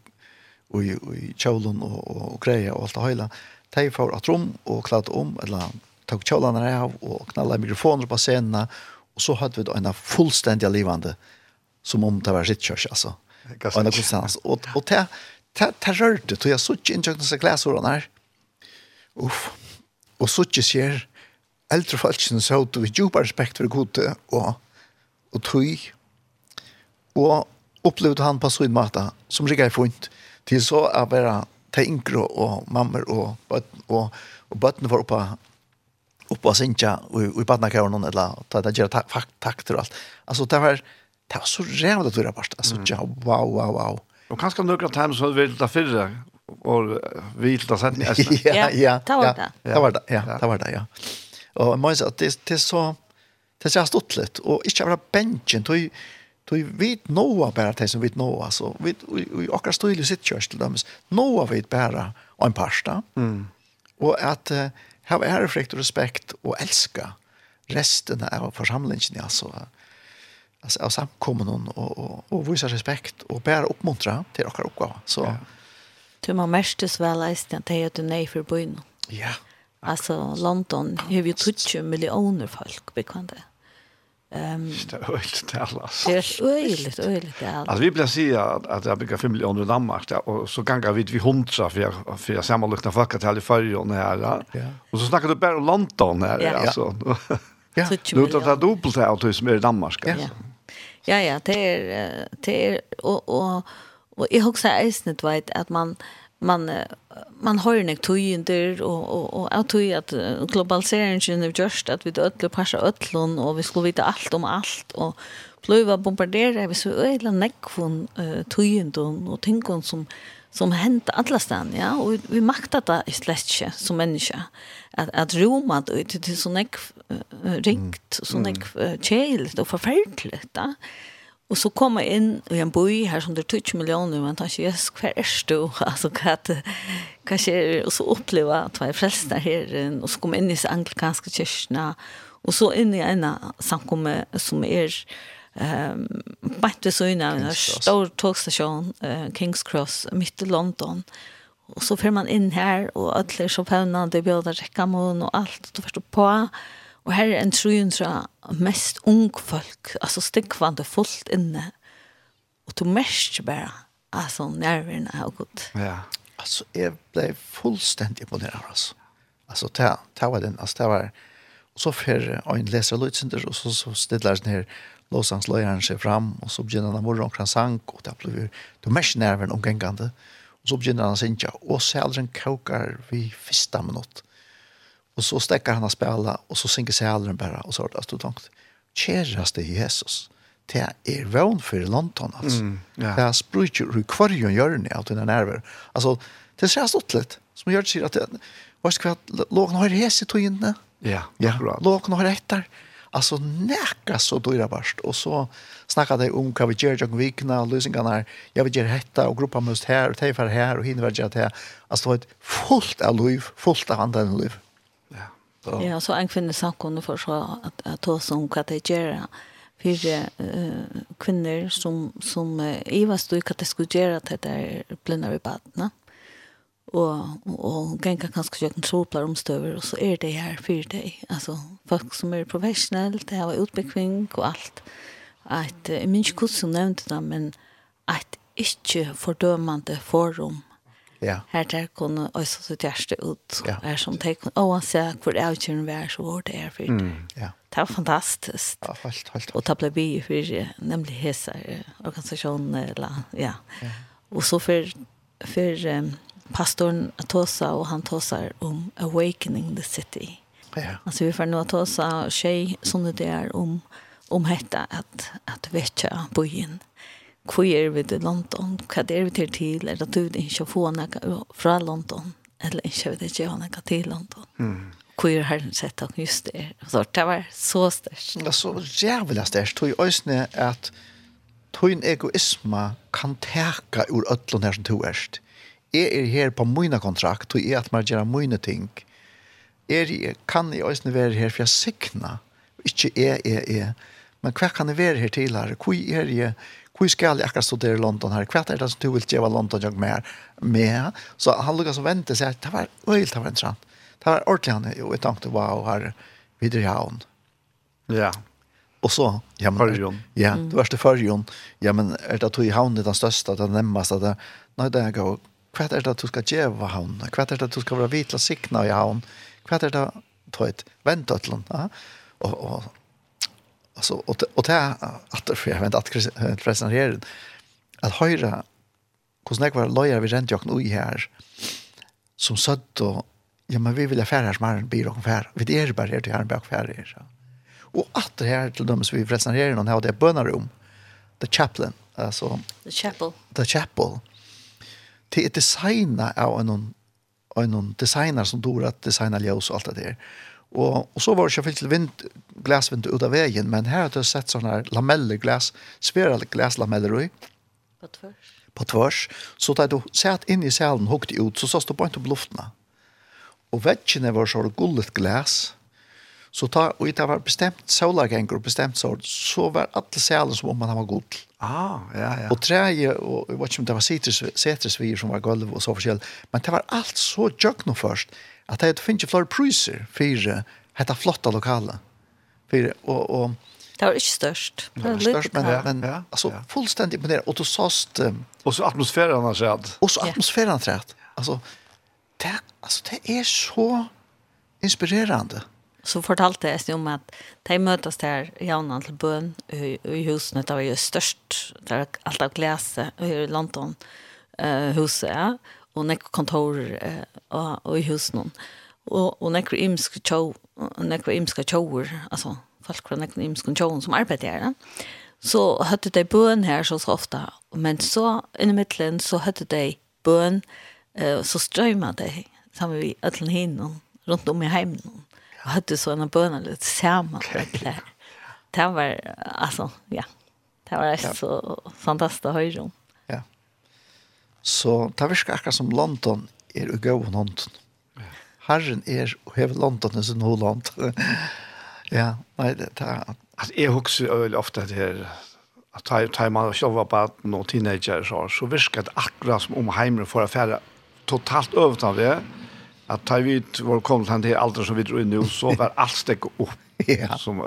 og i, i kjolen og, og greia og alt det høyla. De får at rom og klatt om, eller tok kjolene av og knalla mikrofoner på scenene, og så hadde vi en fullstendig livande, som om det var rittkjørs, altså. Og en konstans. Og, og det, det, det rørte, tog jeg så ikke inntjøkende seg glasordene her. Uff. Og så ikke sier, eldre folkene så hadde vi djupa respekt for gode, og, og tog, og opplevde han på sånn måte, som rikker funnet, til så är bara tänker och mammor och bötten och, och bötten var uppe uppe och synka och i badnakaron eller ta det gör takt och allt. Alltså det var det var så rävligt att höra bort. Alltså ja, wow, wow, wow. Och kanske några times så vil ta fyra och vil ta sätt med Ja, ja, det var det. Det var det, ja, det var det, ja. Och man si att det, det är så det er så stort och inte bara bänken, tog Tog vi nåa bara det som vet nåa så vi i akra stil sitt kjørs till dem. Nåa vet bara en pasta. Mm. Och att uh, ha ærefrekt och respekt och elska resten av församlingen alltså alltså av samkommunen och och och visa respekt och bära uppmuntra till akkurat oppgave. Så ja. Du man mestes väl är det inte att du nej för byen. Ja. Alltså London har ju 20 miljoner folk bekanta. Ehm det är helt det allas. Det är öjligt, öjligt det allas. Alltså vi blir säga att, att jag bygger 5 miljoner i Danmark där och så gångar vi vi hundra för för jag sammanluknar folk att här i färgen här. Ja. Och så snackar du bara om London här. Ja. Alltså. Ja. Nu tar det dubbelt här och som är i Danmark. Ja. Ja, ja, det är, det är, och, och, och jag har också ägstnet vet att man, eh, man man har nek tøyinder og og og at tøy at globaliseringen er just at vi ødler passa ødlon og vi skulle vita alt om alt og bløva bombardera vi så ødla nekvon uh, tøyindon og tingon som som hent alla stan ja. Og vi, vi makta det i slætje som menneske at at Roma ut til så nek uh, ringt så nek uh, og forferdeligt da Og så kom jeg inn i en by her som det er 20 millioner, men tenkte, yes, hva er du? Altså, hva, det, hva skjer? Og så opplevde jeg at jeg var frelst der her, og så kom jeg inn i disse anglikanske kyrkene, og så inn i en samkomme som er um, bare ved søgn av en stor togstasjon, uh, Kings Cross, midt i London. Og så får man inn her, og alle er så fevnende, det bjøder rekkamån og alt, og du først på, og Og her er en trojundra mest ung folk, altså stikkvande fullt inne. Og du mest bare, altså, nervene er godt. Ja, altså, jeg ble fullstendig imponeret, altså. Altså, det, det var den, altså, det var, og så fer en leser løytsinder, og så, så stiller den her låsangsløyeren seg fram, og så begynner han å morgen omkring sang, og det blir, du mest nervene omgengende, og så begynner han å synge, og så er en kåkar vi fyrsta minutt. Mm Och så stäcker han att spela och så synker sig aldrig bara och så har det stått långt. Käraste Jesus. Det är er för London alltså. Mm, ja. Det är sprutet i kvarjon gör ni allt den nerver. Alltså det ser stått lite som gör sig att vad ska jag låg några häst i tog Ja, ja. Låg några rättar. Alltså näka så då är värst och så snackade jag om vad vi gör jag vikna och lösningarna. Jag vill göra detta och gruppa mest här och tejfar här och hinner vart jag här. Alltså ett fullt av liv, fullt av andra liv. Ja, ja så en kvinne samkomne for så at, at ta som hva det gjør fire uh, kvinner som, som uh, i var stod hva det skulle gjøre til det der blinde ved badene. Og, og, og ganger kanskje gjøre kontroller omstøver, og så er det her fire deg. Altså, folk som er professionelle, det har utbekving og alt. At, jeg minns ikke hvordan hun nevnte det, men at ikke fordømende forum Ja. Her der kunne også sitt hjerte ut. Ja. Er som tenk, å, han ser hvor jeg ikke vil være så hvor det er for det. Mm, ja. Det var fantastisk. Ja, helt, helt. Og det ble vi for nemlig hese organisasjonen, eller, ja. ja. Og så for, for um, pastoren Tosa, og han Tosa om Awakening the City. Ja. Altså vi får nå Tosa tjej, sånne det er om, om hette at, at vekja byen. Ja hvor er vi til London, hva er vi til til, er det du ikke få noe fra London, eller ikke vi til å noe til London. Mm. Hvor er herren sett og just det. Så det var så størst. Det er så jævlig størst. Tog i øyne at tog egoisme kan teka ur ødlån her som tog erst. Jeg er her på mine kontrakt, tog jeg at man gjør mine ting. Jeg kan i øyne være her, for jeg sikna. Ikke jeg, jeg, jeg. Men hva kan jeg være her til her? Hvor er jeg? Hvor skal jeg akkurat studere i London her? Hva er det som du vil gjøre London jeg mer med? Så han lukket som ventet seg, det var øyelt, det var interessant. Det var ordentlig han, og jeg tenkte, wow, her videre i havn. Ja. Og så, ja, men, førjon. Ja, du er til. Ja, men är det att du i havn er den största, den nemmeste? Det, nej, det är gå. Kvart är det att du skal geva havn? Kvart är det att du skal vara vitla sikna i havn? Kvart är det at du vänta vente? Ja? och, og Alltså och och det är att för jag vet att förresten här att höra hur snack var lojer vi rent jag nu här som satt och ja men vi vill affärer som är en byrå affär. Vi är bara här till här bak affärer så. Och att det här till dem så vi förresten här någon har det bönarum. The chaplain alltså The chapel. The chapel. Det är designat av en en designer som dor att designa ljus och allt det där. Og, og så var det ikke fyllt til vind, glasvindu ut av veien, men her har du sett sånne lamelleglas, svære glaslameller i. På tvers. På tvers. Så da du satt inn i salen, hukt ut, så sast du bare ikke på luftene. Og vekkene var så gullet glas. Så ta, og det var bestemt solargenger bestemt sår, så var alle salen som om man var gull. Ah, ja, ja. Og treet, og jeg vet ikke om det var setresvier som var gulv og så forskjell, men det var alt så jøkno først at det finnes ikke flere priser for dette flotte lokale. For, og, og, det var ikke størst. Det var størst, men, ja, men ja, altså, ja. fullstendig imponerende. Og du sast... Um, og så atmosfæren har sett. Og så atmosfæren har sett. Altså, det, altså, det er så inspirerende. Så fortalte jeg om at de møtes der jævnene til bøn i, i husene. Det var jo størst, det var alt av glese i London uh, huset, ja og nekk kontor eh, og, og i hus noen. Og, og nekk imsk tjau, nekk imska tjauer, altså folk fra nekk imsk tjauer som arbeider her. Ja. Så høtte de bøn her så, så ofte, men så i midtelen så høtte de bøn, eh, så strøyma de sammen med alle hinnen rundt om i heimen. Og høtte så en bøn litt sammen. Okay. Det var, altså, ja, det var så fantastisk å høre om. Så det virker akkurat som London er og gøy hånd. Herren er og hever London i sin håland. ja, nei, det er... Altså, jeg husker veldig ofte at att at ta man selv var bare no teenager, så, så virker det akkurat som om heimer for affärer totalt øvet av det, at ta vid vår kom han den alderen som vi dro inn så var alt stek opp ja. som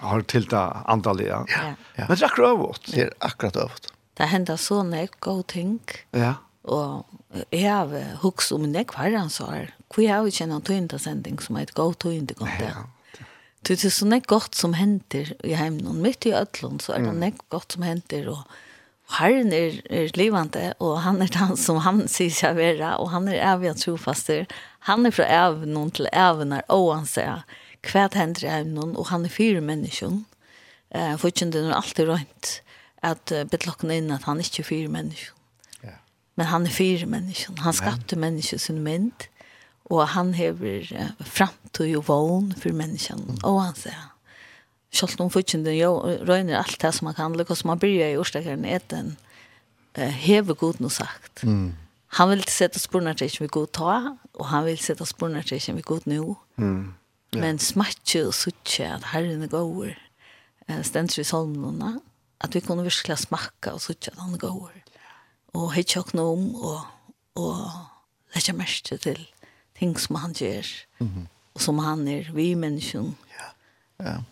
har tillta antallet. Ja. Ja. Men det er akkurat. Det er akkurat øvet det hendte så nek god ting. Ja. Og jeg har hukst om nek herrensår. Hvor jeg har ikke en tøynda sending som er et god tøynda godt det. Det er så nek godt som henter i heimen. Og midt i Øtlund så er det nek godt som henter. Og herren er, er livande, og han er den som han sier seg være, og han er evig trofaster. Han er fra evnen til evner, og han sier hva hender i evnen, og han er fire mennesker. Eh, Uh, det er alltid rønt at uh, betlokken inn at han ikke er fire mennesker. Ja. Men han er fire mennesker. Han skapte Men. mennesker sin mynd, og han hever uh, framtid og vogn for menneskene, mm. og han sier han. Selv om fortjenten jo røyner alt det som man kan, og som man bryr i årstakeren, er den uh, hever god noe sagt. Mm. Han vil sette sporene til ikke vi god ta, og han vil sette sporene til ikke vi god nå. Mm. Men smatje og suttje at herren er gåer, uh, stendte i solmene, att vi kunde verkligen og och at han går. Och hej om, nom och och lägga mest till ting som han gjør, Mhm. Mm som han är vi människan. Ja. Ja.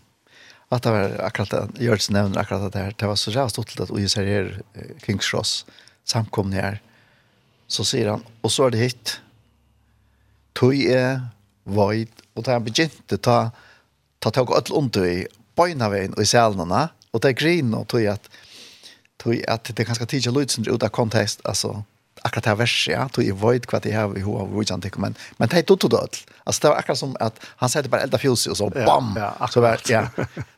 Att det var akkurat det görs nevner akkurat det her, Det var så rævst stort at och ser här kring samkomne her, Så sier han och så är det hit. tog är void och da han begynte ta ta tog alt under i bøynavein og i sælnene, Och det är grejen och tror att tror att det kanske tidiga lutsen ut av kontext alltså akkurat det här verset, ja, tog i void kvart i här vi har av vujjan men, men det tog tog Alltså det var akkurat som att han sätter bara elda fjolsi och så bam! Ja, ja, så var, ja.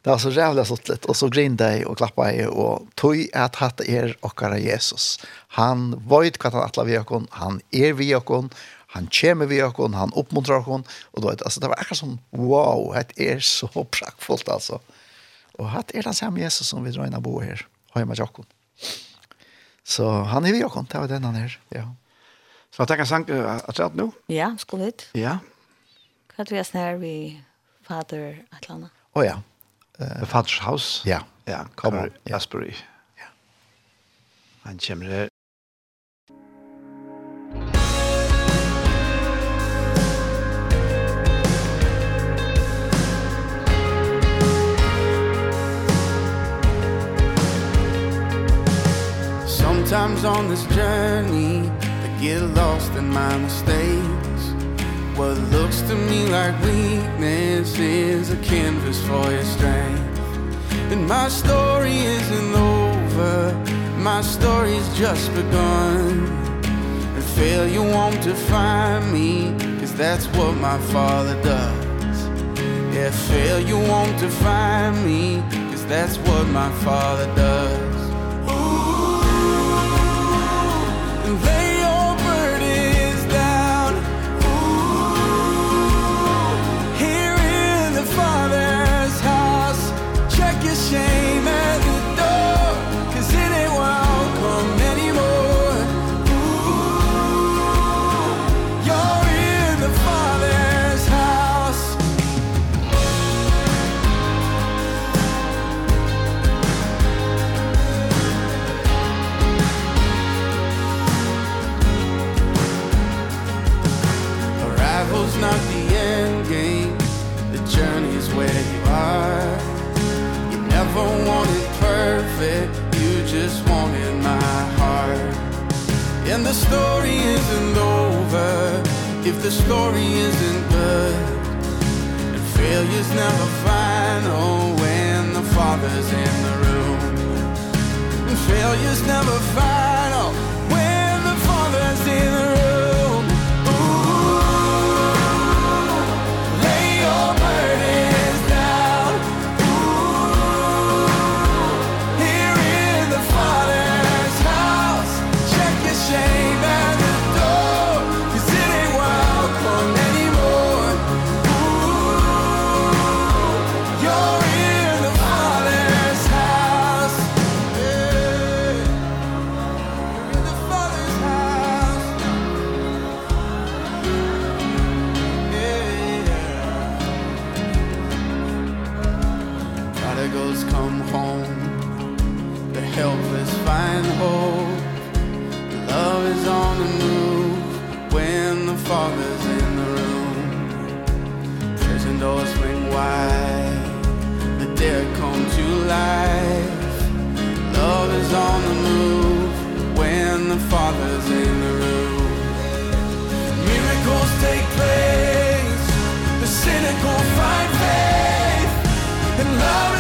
Det var så jävla suttligt och så grin i och klappa i och tog att hatt er okkara Jesus. Han void kvart han atla vi okon, han er vi okon, han kommer vi okon, han uppmuntrar okon och då, alltså det var akkurat som wow, det är så praktfullt alltså. Og hatt er den samme Jesus som vi drar in og bor här. Har jag med Jakob. Så han är vi Jakob. Det var den han är. Ja. Så jag tänker sank att säga nu. Ja, skulle det. Ja. Kan vi snær vi fader Atlanta. Oh ja. Eh Fathers house? Ja. Ja, kommer Asbury. Ja. Han kommer Sometimes on this journey I get lost in my mistakes. What looks to me like weakness Is a canvas for your strength. And my story isn't over My story's just begun. And failure won't define me Cause that's what my father does. Yeah, failure won't define me Cause that's what my father does. you just wanted my heart. And the story isn't over if the story isn't good. And failure's never final when the father's in the room. And failure's never final when the father's in the room. prodigals come home. The helpless find hope. Love is on the move. When the father's in the room prison doors swing wide. The dead come to life. Love is on the move. When the father's in the room. Miracles take place. The cynical find faith. And love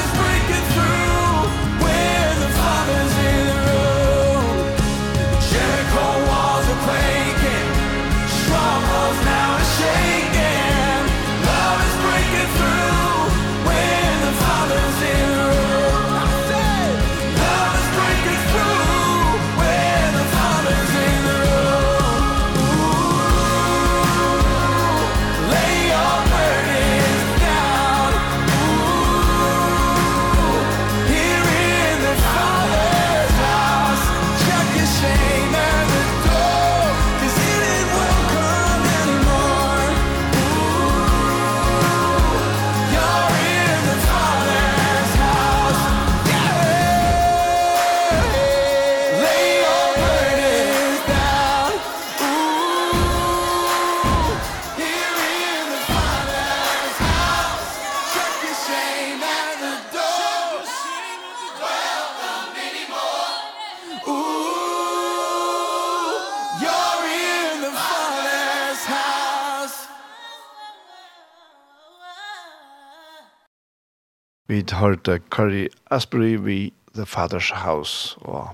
Vi hørte Curry Asbury vi The Father's House. Og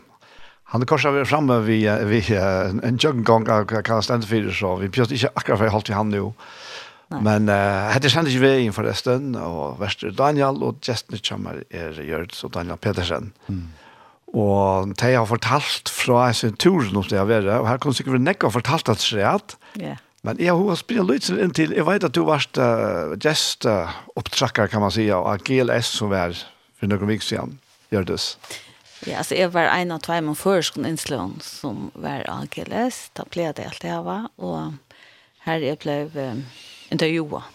han er korset vært fremme vi, vi en jøgngang av hva han stendte for, så vi pjøst ikke akkurat for jeg holdt i han nå. Men uh, hette kjente ikke vi inn forresten, og verste Daniel, og gestene kommer er Gjørt, så Daniel Pedersen. Mm. Og de har fortalt fra sin tur nå det har vært, og her kan sikkert nekka fortalt at det er at, yeah. Men jeg har spillet litt inn til, jeg vet at du var uh, gest uh, opptrakker, kan man si, av GLS som var for noen vik siden, Gjørdes. Ja, altså jeg var en av tvei med førskolen innslån som var av GLS, da ble det alt jeg var, og her jeg ble uh, intervjuet,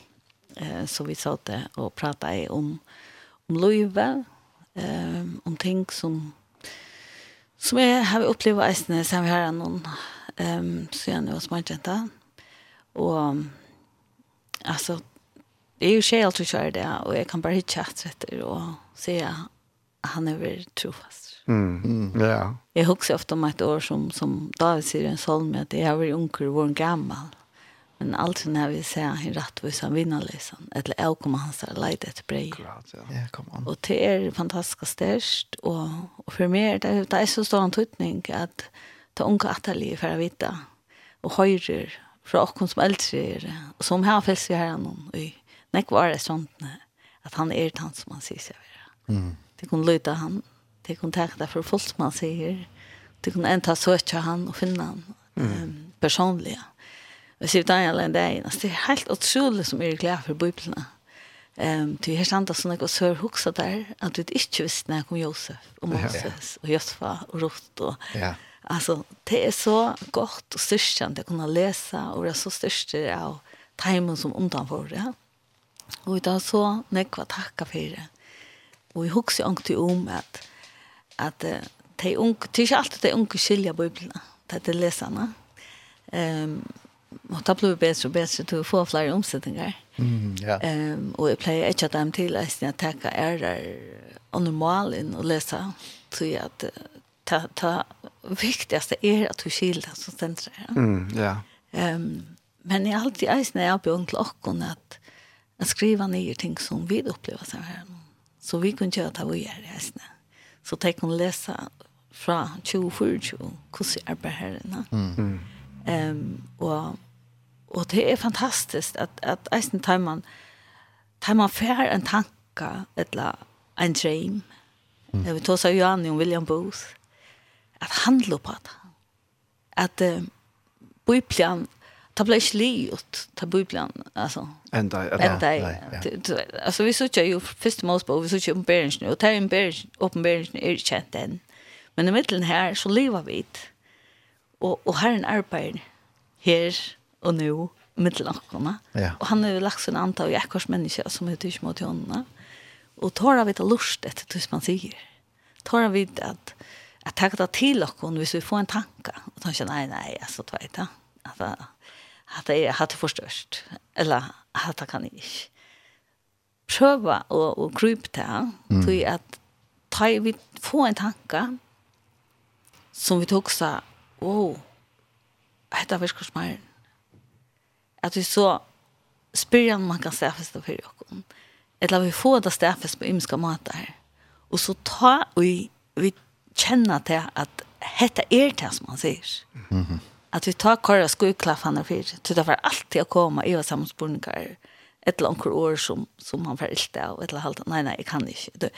uh, så vi satt det og pratet om, om løyve, uh, om ting som som jeg har opplevd eisene, som vi har noen um, så jeg nå smartjenta, og Og altså, det er jo skje alt vi det, og jeg kan bare hitte at etter og se at han er veldig trofast. Mm. Mm. Ja. Jeg husker ofte om et år som, som David sier en solme, at jeg har vært unker og vært gammel. Men alltid när vi ser en rättvis av liksom eller jeg kommer hans der leide etter brei brej. Ja, kom an. Och det är fantastisk størst och, og för mig det, det er så stor en tuttning att ta unge atterlige for å vita, och höjrer fra okken som eldre er, og som har fyllt seg her noen, og i var det at han er han som han sier seg være. Mm. Det kunne lyde han, det kunne tenke det for folk som han sier, det kunne enda søke han og finne han mm. um, personlig. Og sier Daniel en dag, det er helt utrolig som er glad for Bibelen. Um, det er sant at jeg sør huksa der, at du ikke visste når jeg kom Josef, og Moses, ja, og Josfa, og Ruth, og... Ja. Alltså det är så gott och styrkande att kunna läsa och det är så styrkande av tajmen som undanför det. Och det är så nekva tacka för det. Och jag huxar inte om att att det är unga, det är inte alltid det är unga skilja bibeln. Det är läsarna. Ehm och det blir bättre och bättre till att få fler omsättningar. Mm, ja. Ehm och jag plejer inte att dem till att jag tackar är där och normalen och läsa så att ta ta viktigaste är att du skiljer som ständer det. Mm, ja. Um, men jag har alltid ägst när jag bjöd och åkken att, att skriva ner ting som vi upplever så här. Så vi kan köra det vi gör i ägst Så det kan läsa från 20-40 hur jag arbetar här. Mm. Um, och, och det är fantastiskt att, att ägst tar man tar man färre en tanke eller en dream. Mm. Vi tar så Johan om William Booth at handle på det. At uh, Bibelen, det ble ikke livet til Bibelen, altså. Enda, ja, enda, enda. Altså, vi sier jo første målspå, vi sier jo åpenberingen, og det er åpenberingen er kjent enn. Men i middelen her, så lever vi det. Og, og her er en arbeid her og nå, middelen akkona. Ja. Og han har jo lagt sin antall i ekkors mennesker som er tysk mot hånda. Og tar vi til lust etter tysk man sier. Tar vi at att ta det till och hvis vi får en tanke och tänka nej nej alltså du vet alltså att det har det förstörst eller att det kan inte prova och och krypa till att ta vi får en tanke som vi tog så wow hetta ska smart att vi så spyrjan man kan säga fast för jag eller vi får det stäffes på ymska matar och så ta och vi känna till att hetta er det som man säger. Mm -hmm. Att vi tar korra skojklaffarna för det. Det var alltid att komma i sammanspårningar ett långt år som, som man får ilta av Et eller annet. Nej, nej, jag kan inte. Du,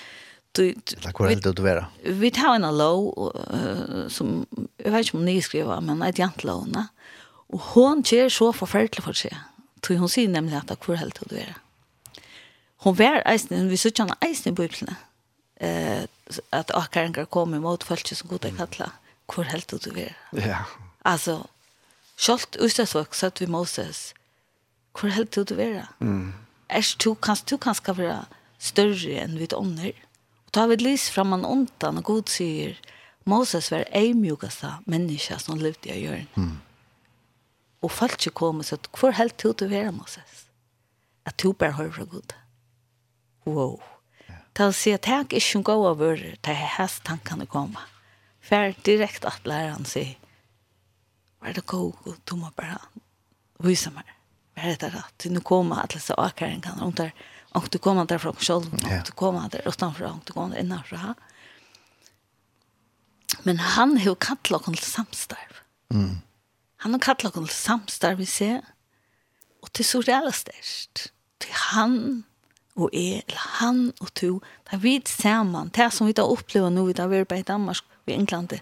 du, du, Hvor er det du vera? Vi tar en lov uh, som, jeg vet ikke om ni skriver, men et jantelovene. Og hon kjer så forferdelig for seg. Så hun sier nemlig at hvor helt du er? Hon var eisen, vi sier ikke han eisen i biblene. Eh, att kan komme mot folk som goda kalla hvor helt du vil. Ja. Altså, Kjolt Østersvåk satt vi Moses. Hvor helt du du? Mm. Er du kanskje du kanskje være større enn vi ånder? Og ta vi lys fram an åndan og god sier Moses var ei mjukaste menneske som levde i hjørn. Mm. Og folk ikke kom og satt, hvor helt du du være Moses? At du bare hører fra god. Wow til å si at jeg ikke kan gå over til hans tankene komme. For direkt at læreren sier, var det god, og du må bare vise meg. Var det rett? nu nå kommer alle disse avkæringene, om det er om du kommer der fra selv, om du kommer der utenfra, om du kommer der innenfra. Men han har jo kattlet oss til samstarv. Mm. Han har kattlet oss til samstarv, vi ser. Og til så reelle størst. Til han og jeg, eller han og to, det er vi sammen, det som vi da opplever nå, vi da vi er på i Danmark og i England, det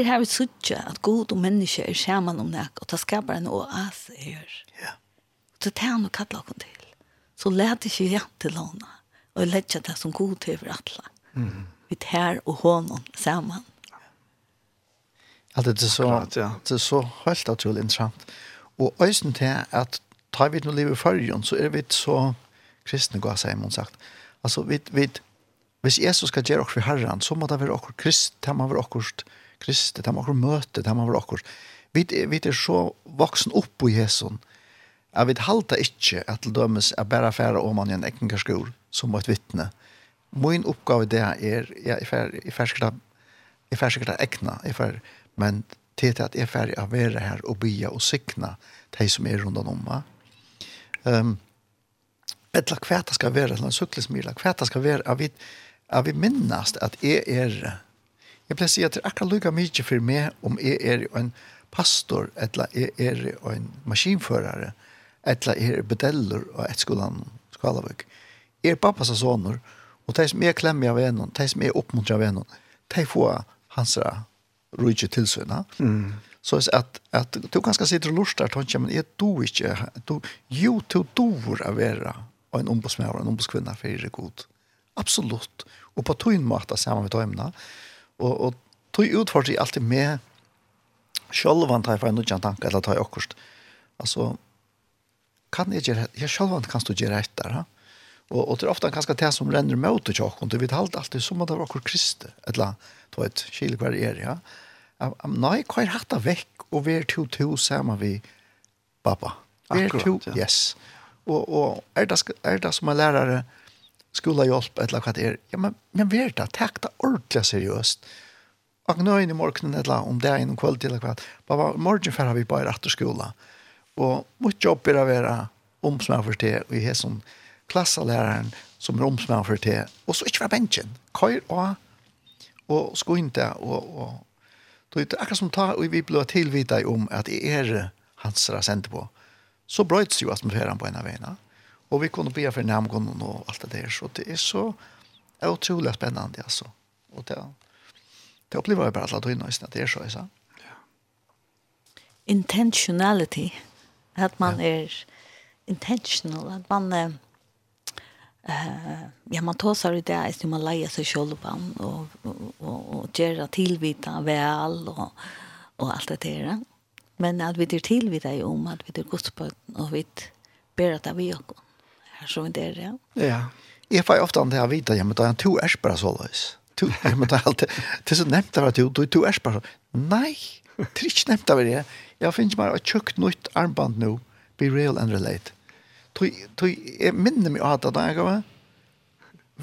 er her vi sørger at god og menneske er sammen om det, og det skaper en oase her. Ja. Så det er han og kattler oss til. Så let ikke igjen til henne, og let ikke det som god til for alle. Mm. Vi tar og hånden sammen. Ja, det er så, Akkurat, ja. det er så helt naturlig interessant. Og øyne til at tar vi noe liv i fargen, så er vi så kristne gå seg imot sagt. Altså, vi, vi, hvis Jesus skal gjøre oss for Herren, så må det være oss krist, det må være oss krist, det må være møte, det må være oss. Vi, vi er så voksen opp på Jesus, Jeg vet halta ikke at til dømes er bare færre om man i en ekkenkarskor som et vittne. Min oppgave det er, jeg er ferskere jeg er sikkert ekna, jeg fær, men til at jeg er ferdig å være her og bya og sikna de som er rundt om meg. Um, etla kvæta skal vera en syklismila, kvæta skal vera at vi, at vi minnast at jeg er jeg pleier å si at det er akkurat lykka mykje for meg om jeg er en pastor, eller jeg er en maskinførare, eller jeg er bedeller og et skolan skalavøk. Jeg er pappas og soner, og de som er klemmer av vennen, de som er oppmuntret av vennen, de får hans rujtje tilsøna. Mm. Så at, at du kanskje sitter og lurer, men jeg do ikke, du, jo, du dover av vera og en ombudsmær og en ombudskvinne for er god. Absolutt. Og på tog en måte sammen med tøymene. Og, og tog utfordrer jeg alltid med sjølvan tar jeg for en nødjan tanke, eller tar jeg akkurat. Altså, kan jeg gjøre, jeg sjølvan kan du gjøre etter, ha? Og, og det er ofte ganske det som renner med ut til tjokken, det vet alt alltid som at det var akkurat kriste, eller du vet, kjelig hver er, ja. Nei, hva er hatt vekk, og vi er to to sammen vi pappa. Vi er to, yes. Ja. Og, og er, det, er det som en lærere skulle hjelp eller hva det er, ja, men, men vi er det, takk det ordentlig seriøst. Og nå inn i morgenen eller om det er innom kveld til hva, bare morgen før har vi bare etter skolen. Og mot jobb er å være omsmann til, og jeg er sånn klasselæreren som er omsmann til. og så ikke fra benken. Køyr og, og sko inn det, og, og, og det er akkurat som ta, og vi blir tilvita om at jeg er hans rasende på så bröts ju atmosfären på ena vägen. Och vi kunde be for nærmgånden och allt det där. Så det är så otroligt spännande alltså. Och det, det opplever jeg bara alla tog nästan det er så. så. Ja. Intentionality. Att man ja. är intentional. Att man eh, uh, ja, man tar sig det här man lägger sig själva och, och, och, och göra tillvita väl och, och allt det där. Men at vi er til vi deg om, at vi er på og vi ber at vi er her så det er, ja. Ja, jeg får ofte an det jeg vet, ja, men da er to er bare så løs. To, ja, men det er alltid, det er så nevnt av at du, du er bare så, nei, det er ikke nevnt av det. Jeg finner meg et tjøkt nytt armband nå, be real and relate. Tui, du, jeg minner meg av det da jeg gav,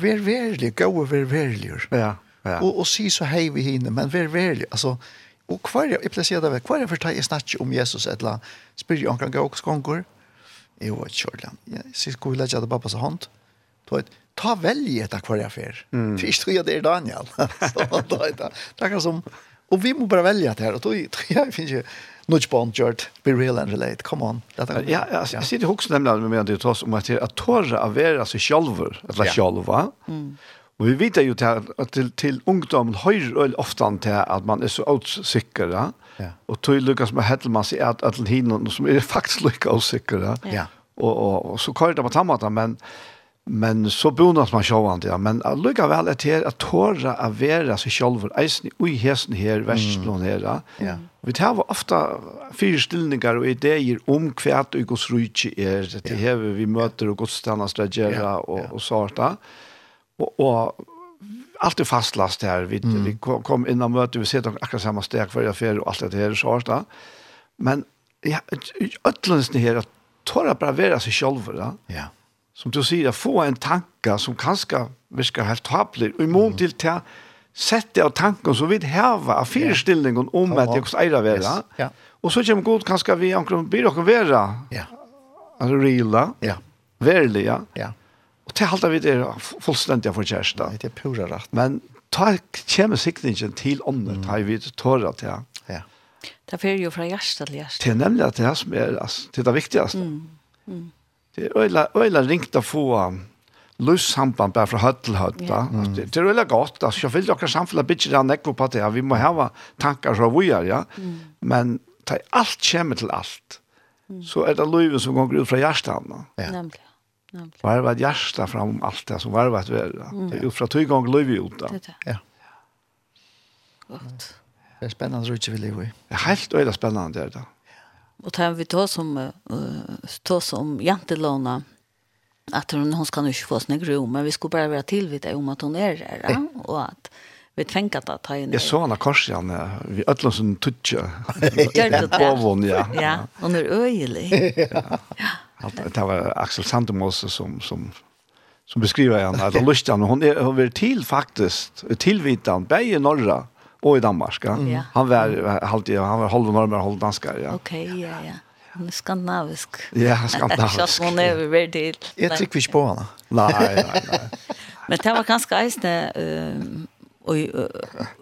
vær verlig, gå og vær verlig. Ja, ja. Og, og si så hei vi henne, men vær verlig, altså, Og hver, jeg pleier å si det, hver er for deg jeg snakker om Jesus et eller annet, Spør jeg om omkring og skonger, jeg var ikke kjørlig, jeg sier skulle vi legge det bare på pappas hånd, ta velje etter hver jeg fer. Mm. Det er ikke jeg det er Daniel. det er akkurat som, og vi må bare velge etter her, og da jeg finner ikke, Nudge Bond, Gjert, be real and relate, come on. Det er, Ja, ja, jeg sitter også nemlig med det tross om at det er at tåre av være seg sjølver, eller Ja. sjølva, mm Og vi vet jo til, at til, til ungdommen høyre øl ofte til at man er så utsikker. Ja. Og tog lykkes med Hedlman sier at alle hinne som er faktisk lykke utsikker. Ja. Og, og, og så kører det på tammata, men, men så bonas man sjåan til. Men lykkevel er til at tåre å være seg selv, eisen i hesen her, verslån her. Ja. Ja. Vi tar ofte fire stillinger og ideer om hva det er, det er vi møter og godstandene ja. og, og sånt. Ja og, og allt är fastlast här. Vi, mm. vi kom in och mötte, vi sitter akkurat samma steg för fer och allt det här så här. Men ja, ötlens det här att tåra bara vara sig själva. Ja. ja. Som du säger, få en tanke som kanske virker helt tabler, og i mån till till sette av tanken så vid har av fyrstillningen om att jag ska være. vara. Ja. Och så kommer god kanske vi omkring blir och vara. Ja. Alltså reale. Ja. Verliga. Ja det halda vi det fullstendig for kjæreste. Det er pura rett. Men ta kommer sikningen til ånden, mm. ta vi tåra til. Ja. Det fer jo fra hjerte til hjerte. Det er nemlig at det er som er, altså, det er det viktigste. Mm. Mm. Det er øyla, øyla ringt å få løssamband bare fra høtt til høtt. Yeah. Mm. Det, det er øyla godt. Altså, jeg vil dere samfunnet bygge det nekko på det. Vi må hava tankar fra vi er, ja. Mm. Men ta, alt kommer til alt. Mm. Så er det løyven som går ut fra hjertet. Ja. Nemlig. Varva ett hjärsta fram allt det som var att vara. Det är uppfra tog gång löv ut. Det Ja. Gott. Det är spännande så inte vi lever i. Det är helt öjda spännande det där. Och tar vi ta som uh, som jantelåna att hon, hon ska nu inte få sin rum men vi skulle bara vara till vid det om att hon är där ja? och att vi tänker att ta in Jag såg henne kors igen vi ödlade som tutsch. Gör det där. Ja, hon är öjlig. Ja. Att det var Axel Sandemos som som som beskriver han att lustan hon är hon vill till faktiskt tillvitan i norra och i Danmark. Ja. Mm. Han var alltid han var halv norrmän halv danskar ja. Okej okay, ja ja. Han är skandinavisk. Ja, skandinavisk. Jag hon är väl till. Jag tycker vi på henne. Nej, nej, nej. Men det var ganska äsne ehm och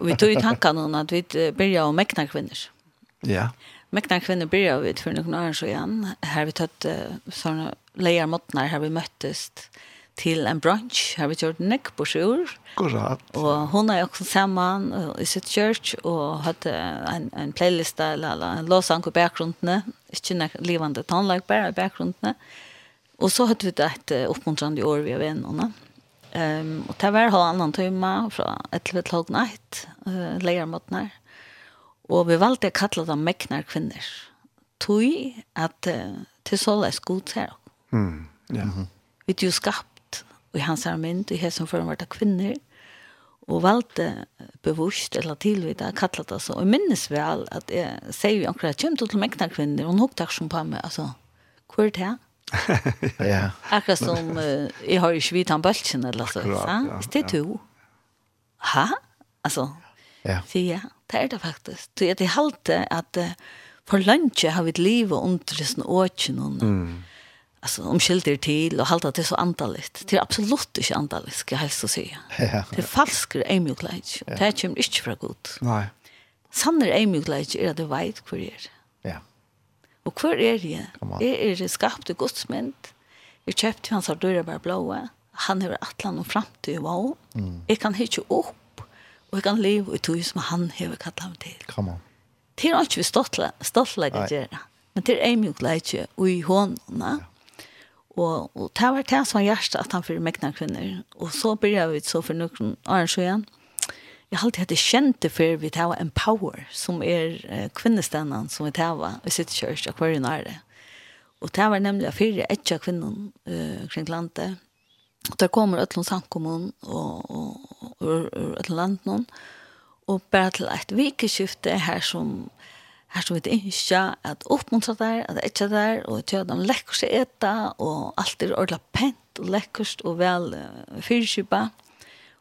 vi tog i tankarna att vi började om mäkna kvinnor. Ja mekna kvinnor började vi för några år sedan. Här vi tagit sådana lejar måttnar här vi möttes till en brunch. Här vi gjort nick på sjur. Korrekt. Och hon är också samman i sitt church och hade en, en playlist eller en låsang på bakgrunden. Inte levande tonlag bara i bakgrunden. Och så hade vi ett uppmuntrande år vi av vännerna. Um, och det var halvannan timme från 11 till halv natt. Uh, lejar. Og vi valgte å kalle dem meknar kvinner. Tøy at uh, til så såles god ser. Mm, ja. Vi er jo skapt, og hans er mynd, og som før var kvinner, og valgte bevust eller tilvidt, jeg kalle det så. Og jeg minnes vel at jeg sier jo akkurat, kjem du til meknar kvinner, og hun hukte aksjon på meg, altså, hvor er det ja. Akkurat som uh, jeg har jo ikke vidt han bølsen, eller så. Akkurat, ja, ja. Det er to. Hæ? Altså, ja. sier jeg. Ja Det er det faktisk. Så jeg halte at uh, for lunsje har vi et liv og underløsende åkjen og mm. altså, omskylder til og halte at det er så antalligt. Det er absolutt ikke antalligt, skal jeg helst å si. Ja. Det er falskere eimjukleid. Ja. Det kommer ikke fra godt. Nei. Sannere eimjukleid er at du vet hvor er. Ja. Og hvor er jeg? Jeg er skapt i godsmynd. Jeg kjøpte hans av døra bare blåa. Han har atlan og fremtid og wow. Mm. Jeg kan hitte opp og jeg kan leve i tog som han har kallet ham til. Come on. Det er alt vi stoltlegger gjerne, men det er mjuklegger og i hånden. Ja. Og, og det var det som var hjertet at han fyrir mekna kvinner. Og så begynte vi så for noen år siden. Jeg har alltid hatt det kjente for vi tar en power som er eh, kvinnestenen som vi tar i sitt kjørs og hver er det. Og det var nemlig fyrir etja kvinnen eh, kring landet Og der kommer ötlun samkommun og, og, og ur, ur ötlun landen og bare til et vikeskifte her som her som vi ønsker at oppmuntra der, at det ikke er der, og til at de lekker seg eta, og alt er ordentlig pent og lekkerst og vel uh, fyrkjøpa.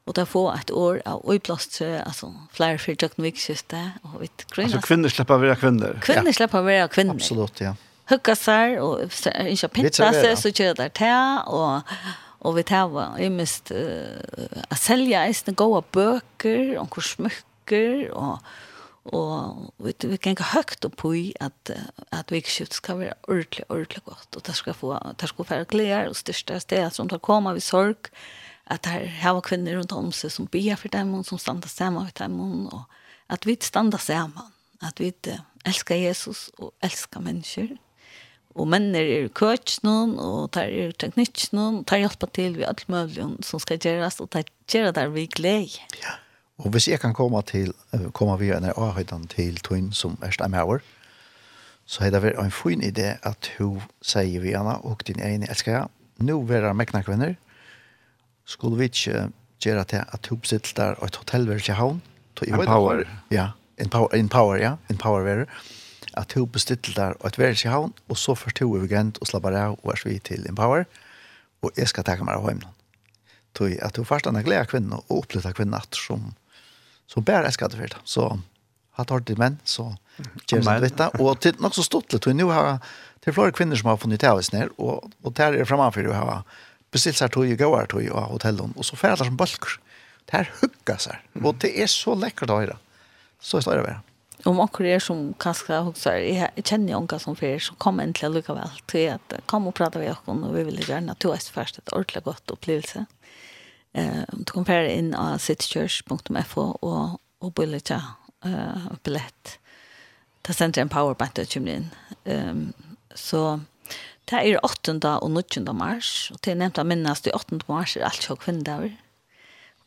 Og det få et år av øyeblåst, altså flere fyrtjøkken vikeskifte, og vi grønner. Altså kvinner slipper å være kvinner. Kvinner ja. slipper å være kvinner. Absolutt, ja. Hugga seg, og ikke pinta seg, så kjører der til, og og vi tar var jeg mest uh, å selge eisne gode bøker og hvor smykker og og vi, vi kan ikke høyt opp i at, at vikskift skal være ordentlig, ordentlig godt. Og det skal få det skal være gleder og største steder som tar komme ved sorg at det her var kvinner rundt om seg som bier for dem som standa sammen for dem og at vi standa sammen at vi uh, elsker Jesus og elsker mennesker og menner er coach noen, og tar er teknikk noen, tar hjelpa til vi alt mulig som skal gjøres, og tar gjøre der vi gleder. Ja. Og hvis jeg kan komme til, komme via en avhøyden til Twin som er stemmer så er det vært en fin idé at hun sier vi henne, og din ene elsker jeg, nå vil jeg mekne kvinner, skulle vi ikke gjøre til at hun besitter der og et hotellverd i havn, Empower. Ja, en power, en power, ja, en Empower-verd at du bestiller der og et verre i havn, og så først du er gent og slapper av og er svi til Empower, og jeg skal takke meg av hjemme. Tøy, at du først anna gleder kvinner og opplever kvinner som, som bærer jeg skal til fyrt. Så har tatt det menn, så gjør jeg dette. Og til nok så stått litt, og nå har det flere kvinner som har funnet til oss ned, og, og der er det fremfor å ha bestilt seg tog og gåer tog av hotellet, og så færre som bølger. Det her hugga seg, og det er så lekkert å høre. Så er det å være om akkur er som kanskje huksar, jeg kjenner jo unga som fyrir, så kom en til lukka vel til at kom og prata vi okkur, og vi vil gjerne at du først et ordentlig godt opplevelse. Eh, du kan fære inn av citychurch.fo og, og bøyla tja uh, billett. Det sender en powerpoint og kommer inn. Um, så det er 8. og 9. mars, og til nevnt av minnast i 8. mars er alt sjå kvinndaver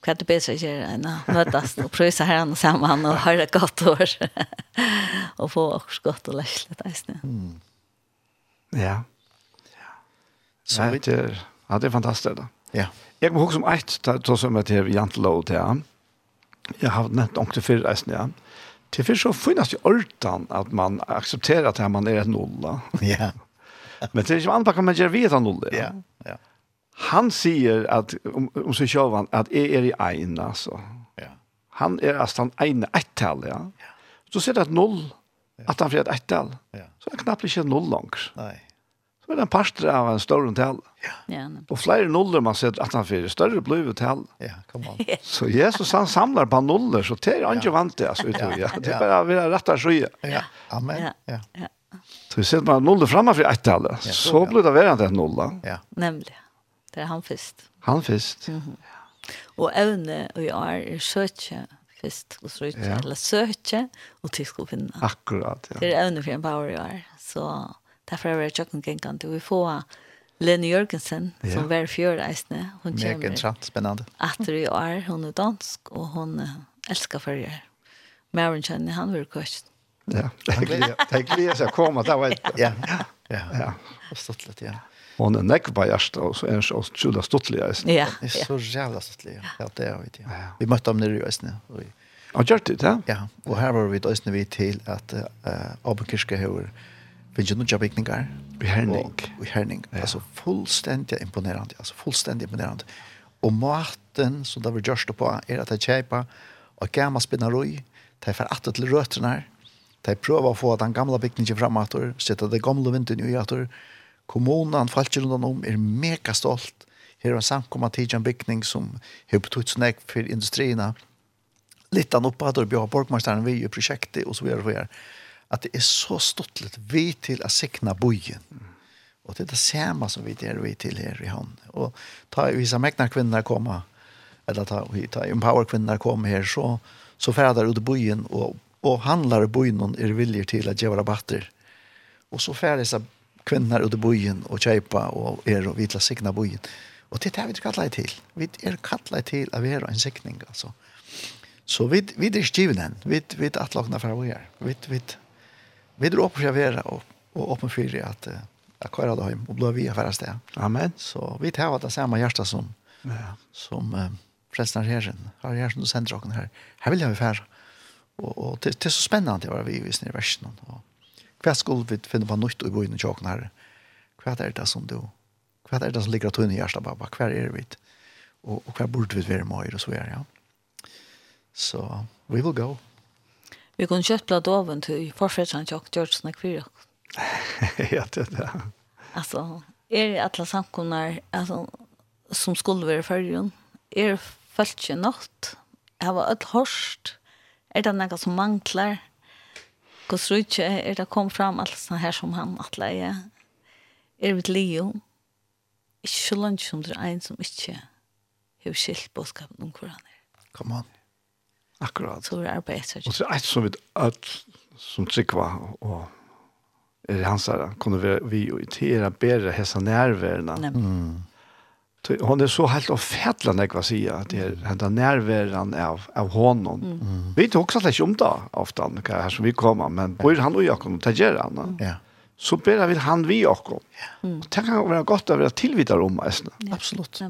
hva det bedre gjør enn å møtes og prøve herren sammen og ha det godt år. og få også godt og løslig det mm. Ja. ja. Så ja, det, er, ja, det er fantastisk da. Ja. Jeg må huske om eit, da som jeg til Jantelov til han. Jeg har nevnt ångte før reisen, ja. Til først så finnes jo ørtan at man aksepterer at man er et nulla. Ja. Men det er ikke anpakket man gjør vidt av nulla. Ja, ja. ja han sier at, om, om seg selv, at jeg er i ein, altså. Ja. Han er altså en ene ettal, ja. ja. Så sier det at null, at han fred ettal. Ja. Så er det knappt ikke null langer. Nei. Så er det en parster av en større tall. Ja. ja. Og flere nuller man ser at han fred større blivet tall. Ja, kom an. så Jesus han samlar på nuller, så det er han ikke vant det, altså, utover. Ja. Det er bare å være rett og skje. Ja. Amen. Ja. ja. Så vi ser man nuller fremme for ettallet. Ja, så, så blir det verre enn det nullet. Ja. Nemlig. Det er han først. Han først? Mm -hmm. Og evne og jeg er søtje først og søtje, ja. eller søtje og til og finne. Akkurat, ja. Det er evne for en power jeg er. Så derfor er det tjokken gengant. Vi får Lene Jørgensen, ja. som var fjøreisende. Hun kommer Megentrant, spennende. Atter i år, hun er dansk, og hun uh, elsker følger. Maren kjenner han vil kjøst. Ja, det er glede. Det er glede som kommer, det var et... Ja, ja, ja. ja. ja. ja. ja. ja. ja. ja. ja hon er nekk på just och så är så tjula stuttelig. Ja, det är så jävla stottliga. Ja, det er vi. Vi mötte dem nere i Ösne. Og gjør det, ja. Ja, och här var vi då Østene vi till att eh Abelkirke hör finns ju några I Vi härning. Vi Herning. Alltså fullständigt imponerande, alltså fullständigt imponerande. Och maten som det var gjørst på är att jeg kjøper och gamla spinnaroi, Det är för att till rötterna. Det är pröva att få den gamla bygningen framåt och det gamla vinten i åter kommunen, folk rundt om, er mega stolt. Her er en samkomma til en bygning som har betytt snakk for industrierna. Litt an oppe og bjør har vi i prosjektet, og så videre, og videre. At det er så stortlet vi til å sikna bojen. Og det er det samme som vi der vi til her i hånd. Og ta vi som egna kvinner kommer, eller ta, vi ta empower kvinner komma her, så, så færdar ut bojen, og, og handlar bojen er viljer til å gjøre rabatter. Og så færdar disse kvinner ut i byen og kjøpa og er og vitla sikna byen. Og det er det vi kallar til. Vi er kallar til å være en sikning, altså. Så vi, vi er skiven. Vi, vi er atlagna fra vår. er. Vi, vi, vi er åpen for å være og, og åpen for at uh, jeg kører det hjem og blir vi affæra sted. Amen. Så vi tar det samme hjertet som, ja. som uh, frelsene herren. Her er herren og sender dere her. Her vil jeg være. Og, og det, det er så spennende å være vi i versen. Og, Hva skulle vi finne på nytt i byen i tjåken her? Hva er det som du? Hva er det som ligger av tunne i hjertet? Hva er det vi? Og, og hva burde vi være med og så er ja. Så, we will go. Vi kunne kjøpt blad oven til forfredsen tjåk George Nekvira. ja, det er det. Altså, er det alle samkomner altså, som skulle være følgen? Er det følt ikke nått? Jeg var et hårst. Er det noe som mangler? Guds rydtje er det kom fram alt sånn her som han atle er. Er mitt leo. Ikke så langt som det er en som ikke har skilt bådskapen om hvor han er. Kom an. Akkurat. Så er det arbeidet. Og så er det som vi alt som tryggva og er hans her, kunne vi, vi itera bedre hessa nærværende. Mm hon är så helt och färdlan jag vad säga det är hända närvaran av av honom. Mm. Vi tog också att om då ofta när som vi kommer men bor han och Jakob och han. Ja. Så ber vi han vi Jakob. Mm. Och tänk han gott över att tillvita om oss. Absolut.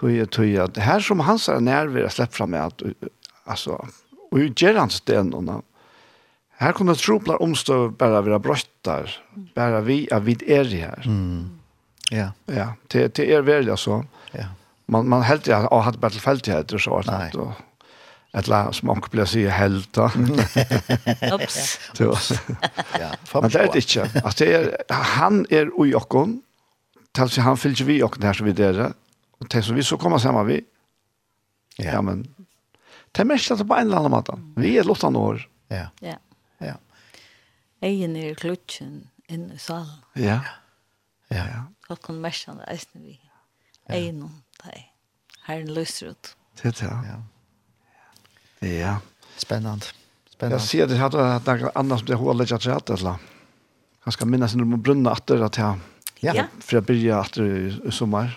Tui tui att här som han så närvara släpp fram med att alltså och ger han stenarna. Här kommer troplar omstå bara vara bröstar. Bara vi av vid är här. Mm Ja. Ja, det, det är väl alltså. Ja. Man man helt jag har haft battlefield så att Nej. och ett la som man kan säga helt då. Ups. Ja, Men det är inte. Alltså det är han är i Jakob. Tills han fylls vi och där så vi där. Och tills vi så kommer samman vi. Ja, ja men det mest att på en eller annen måte. Vi är lottan år. Ja. Ja. Ja. Egen er klutchen inn i salen. Ja. Ja. ja folk kunne merke det eisne vi. Egnom, det er herren løser ut. Det er det, ja. Ja. Spennende. Spennende. Jeg sier det her, det er annet som det er hålet jeg tror eller? Han skal minnes når man brunner etter at jeg, ja. for jeg begynner etter i sommer.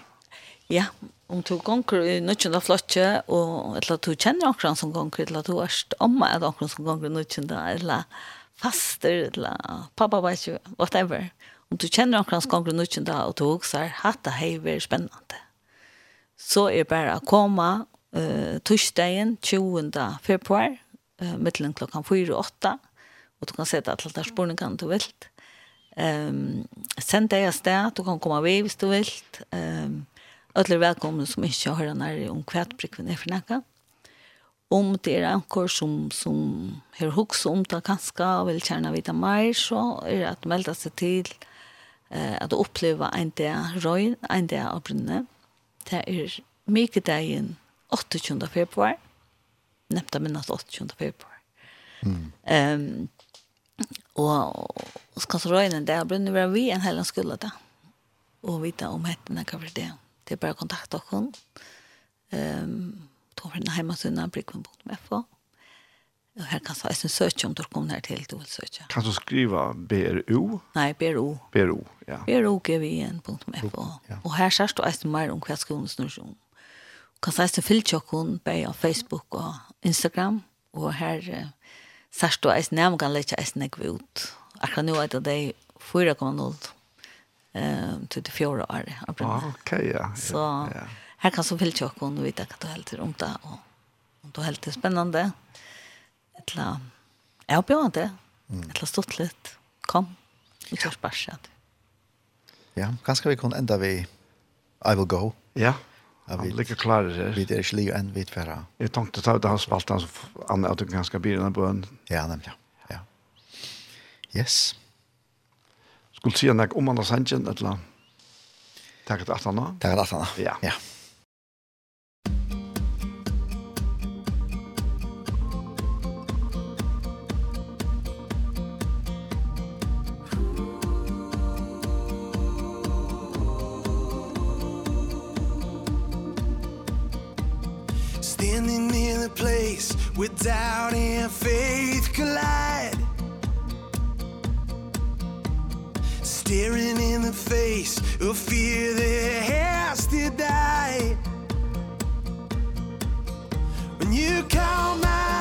Ja, om to gonger i nødgjende flotje, og eller to kjenner akkurat som gonger, eller to er omma at akkurat som gonger i nødgjende, eller faster, eller pappa vet jo, whatever. Om du kjenner noen kanskje ganger nødvendig da, og du også er hatt det hei veldig spennende. Så er det bare å komme uh, torsdagen 20. februar, uh, mittelen klokken 4 og 8, og du kan sette at der er spørningen du vil. Um, send deg av sted, du kan komme ved hvis du vil. Um, Alle er velkomne som ikke har hørt nær om kvætbrikven er for nækka. Om det er anker som, som har hukst om det kanskje og vil kjerne vite mer, så er det at melde seg til eh, at oppleva en dag røy, en dag av brunne. Det er mykdagen 28. februar, nevnte minnet 28. februar. Mm. Um, og, og skal så røyne en dag av brunne være vi en helen skulle da. Og vite om hettene hva bli det. Det er bare kontakt kontakte dere. Um, Tog for den hjemme brickman.fo. Mm Og her kan jeg eisen søke om du kommer her til du vil søke. Kan du skriva BRU? Nei, BRU. BRU, ja. BRU gvn.fo. Ja. Og her sier du eisen mer om hva skolen snur seg om. Kan du eisen fylle tjokken på Facebook og Instagram. Og her uh, sier du eisen nærmere kan lete eisen ikke ut. Akkurat nå er det det 4,0 eh til det fjärde året. Ah, okej ja. Så ja. her kan så fylla tjocken og vite hva du helt runt där och det är helt spännande etla avbjørende, mm. etla stått litt, kom, vi kjørs bare skjedd. Ja, kanskje vi kunne enda vi I will go. Ja, han vet, ligger klar her. Vi er ikke lige enn vidt færre. Jeg tenkte ta ut av spalten, så han som at du ganske blir denne bøen. Ja, nemlig. Ja. Yes. Skulle si han ikke om han har sendt en eller annet. Takk at han har. Takk at han har. Ja. Ja. With doubt and faith collide. Staring in the face of fear that has to die. When you call my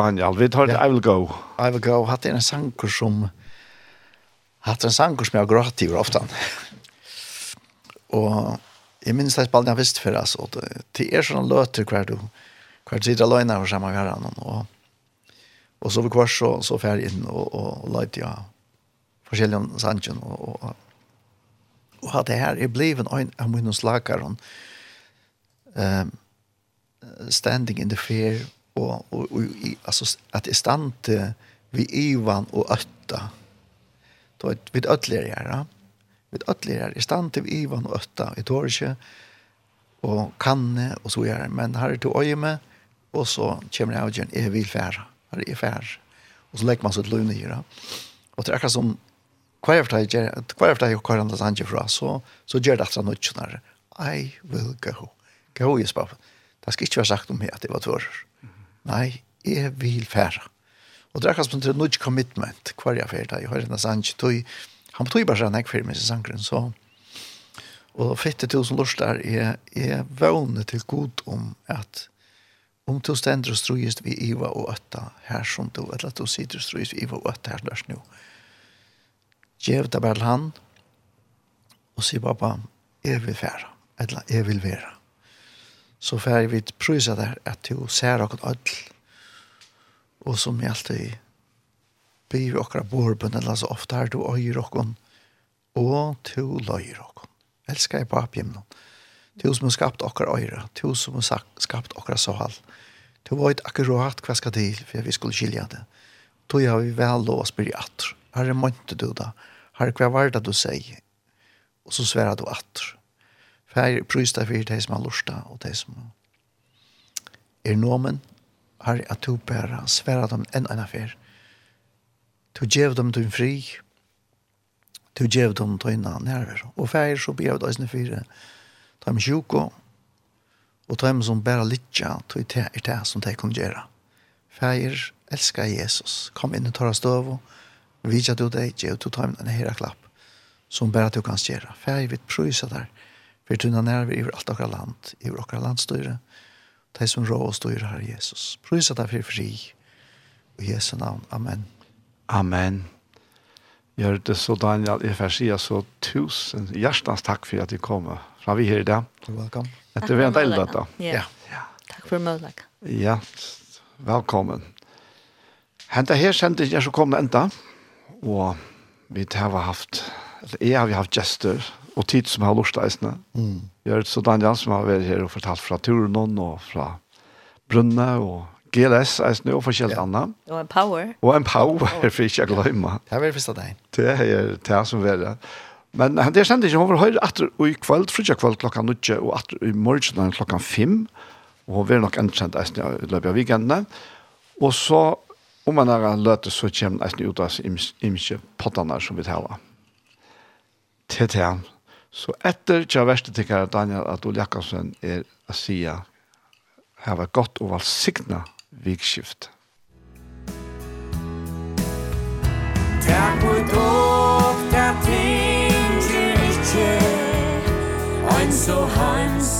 Daniel. Vi tar yeah. I Will Go. I Will Go. Hatt en sanger som... Hatt en sanger som jeg har grått i ofte. og jeg minns det spallet jeg visste for, altså. Det er sånne løter hver du... Hver du sitter alene og sammen med hverandre. Og, og så vi kvar så, så fer jeg inn og, og, og løyte jeg forskjellige sanger. Og, og, og hatt det her er blivet en av mine slagere. Um, standing in the fear og, og, og i, altså, at det stant vi Ivan og Øtta, Då er ett vid ödligare, ja. Vid her, i stant vi Ivan och Ötta i Torge og kanne og så gjør men her er det øye med og så kommer jag igen jeg vil fære, her er fære. Og så legger man seg til lugn her, det. Og det er akkurat som hva er for kvar hva er kvar efter jag kvar andra ange för så så gjør det att något sånär. I will go. Go jeg spør. Det skal ikke være sagt om meg at det var tvärr. Nei, jeg vil fære. Og det er kanskje til noe commitment hver jeg fære. Jeg har en sang, han tog bare sånn jeg fære med sin sangren, så og 50.000 lors der er, er vågne til god om at om du stender og strøyest vi iva og øtta her som du, eller at du sitter og strøyest vi iva og øtta her der nå, Gjev det bare han og sier pappa, jeg vil fære, eller jeg vil være så får vi prøysa der at du ser akkurat ødel. Og som jeg alltid byr akkurat borben, eller så ofte er du øyer akkurat, og du løyer akkurat. Elsker jeg på oppgjemmen. Du som har skapt akkurat øyre, du som har skapt akkurat sal. Du vet akkurat hva skal til, for vi skulle skilja det. Du har vi vel lov å spyrre atter. Her er månte du da? Her er hva var det du sier? Og så sverar du atter Fær prysta fyrir de som har lurt og de som er nomen har at du bare sværa dem enn en affær. Du gjev dem din fri, du gjev dem dina nerver. Og fær så blir jeg døysene fire, ta dem sjuko, og ta som bæra litja, ta det er det som de kan gjøre. Fær, elskar Jesus, kom inn i tåra støv, vidja du deg, gjev du ta dem denne klapp, som bæra du kan gjøre. Fær, vi prøysa der, for tunna nerver i alt okra land, i okra landstyre, de som rå og styre her, Jesus. Prøysa dig for fri, I Jesu navn. Amen. Amen. Gjør det så, Daniel, jeg får si så tusen hjertens takk for at du kom fra vi her i dag. Velkommen. Etter vi har delt da. Ja. ja. Takk for møtet. Ja, velkommen. Henta her sendte jeg så kom det enda, og vi har haft, eller jeg har haft gester, og tid som har lust eisne. Mm. Jeg er så Daniel som har vært her og fortalt fra turen og fra brunne og GLS eisne og forskjellig ja. annet. Og en power. Og en power, for ikke å glemme. Det er vel første deg. Det er det som er det. Men han der sender ikke, hun var høyre etter i kveld, frutja kveld klokka 9, og etter i morgen klokka 5, og hun var nok endkjent eisen i løpet av weekendene. Og så, om man er løte, så kommer eisen ut av imkje pottene som vi taler. Til til han. Så etter tja verste tikkare Daniel at Jakobsen er a sia hava gott og valsigna vikskift. Takk for dog, takk tingsir ikkje Ein so hans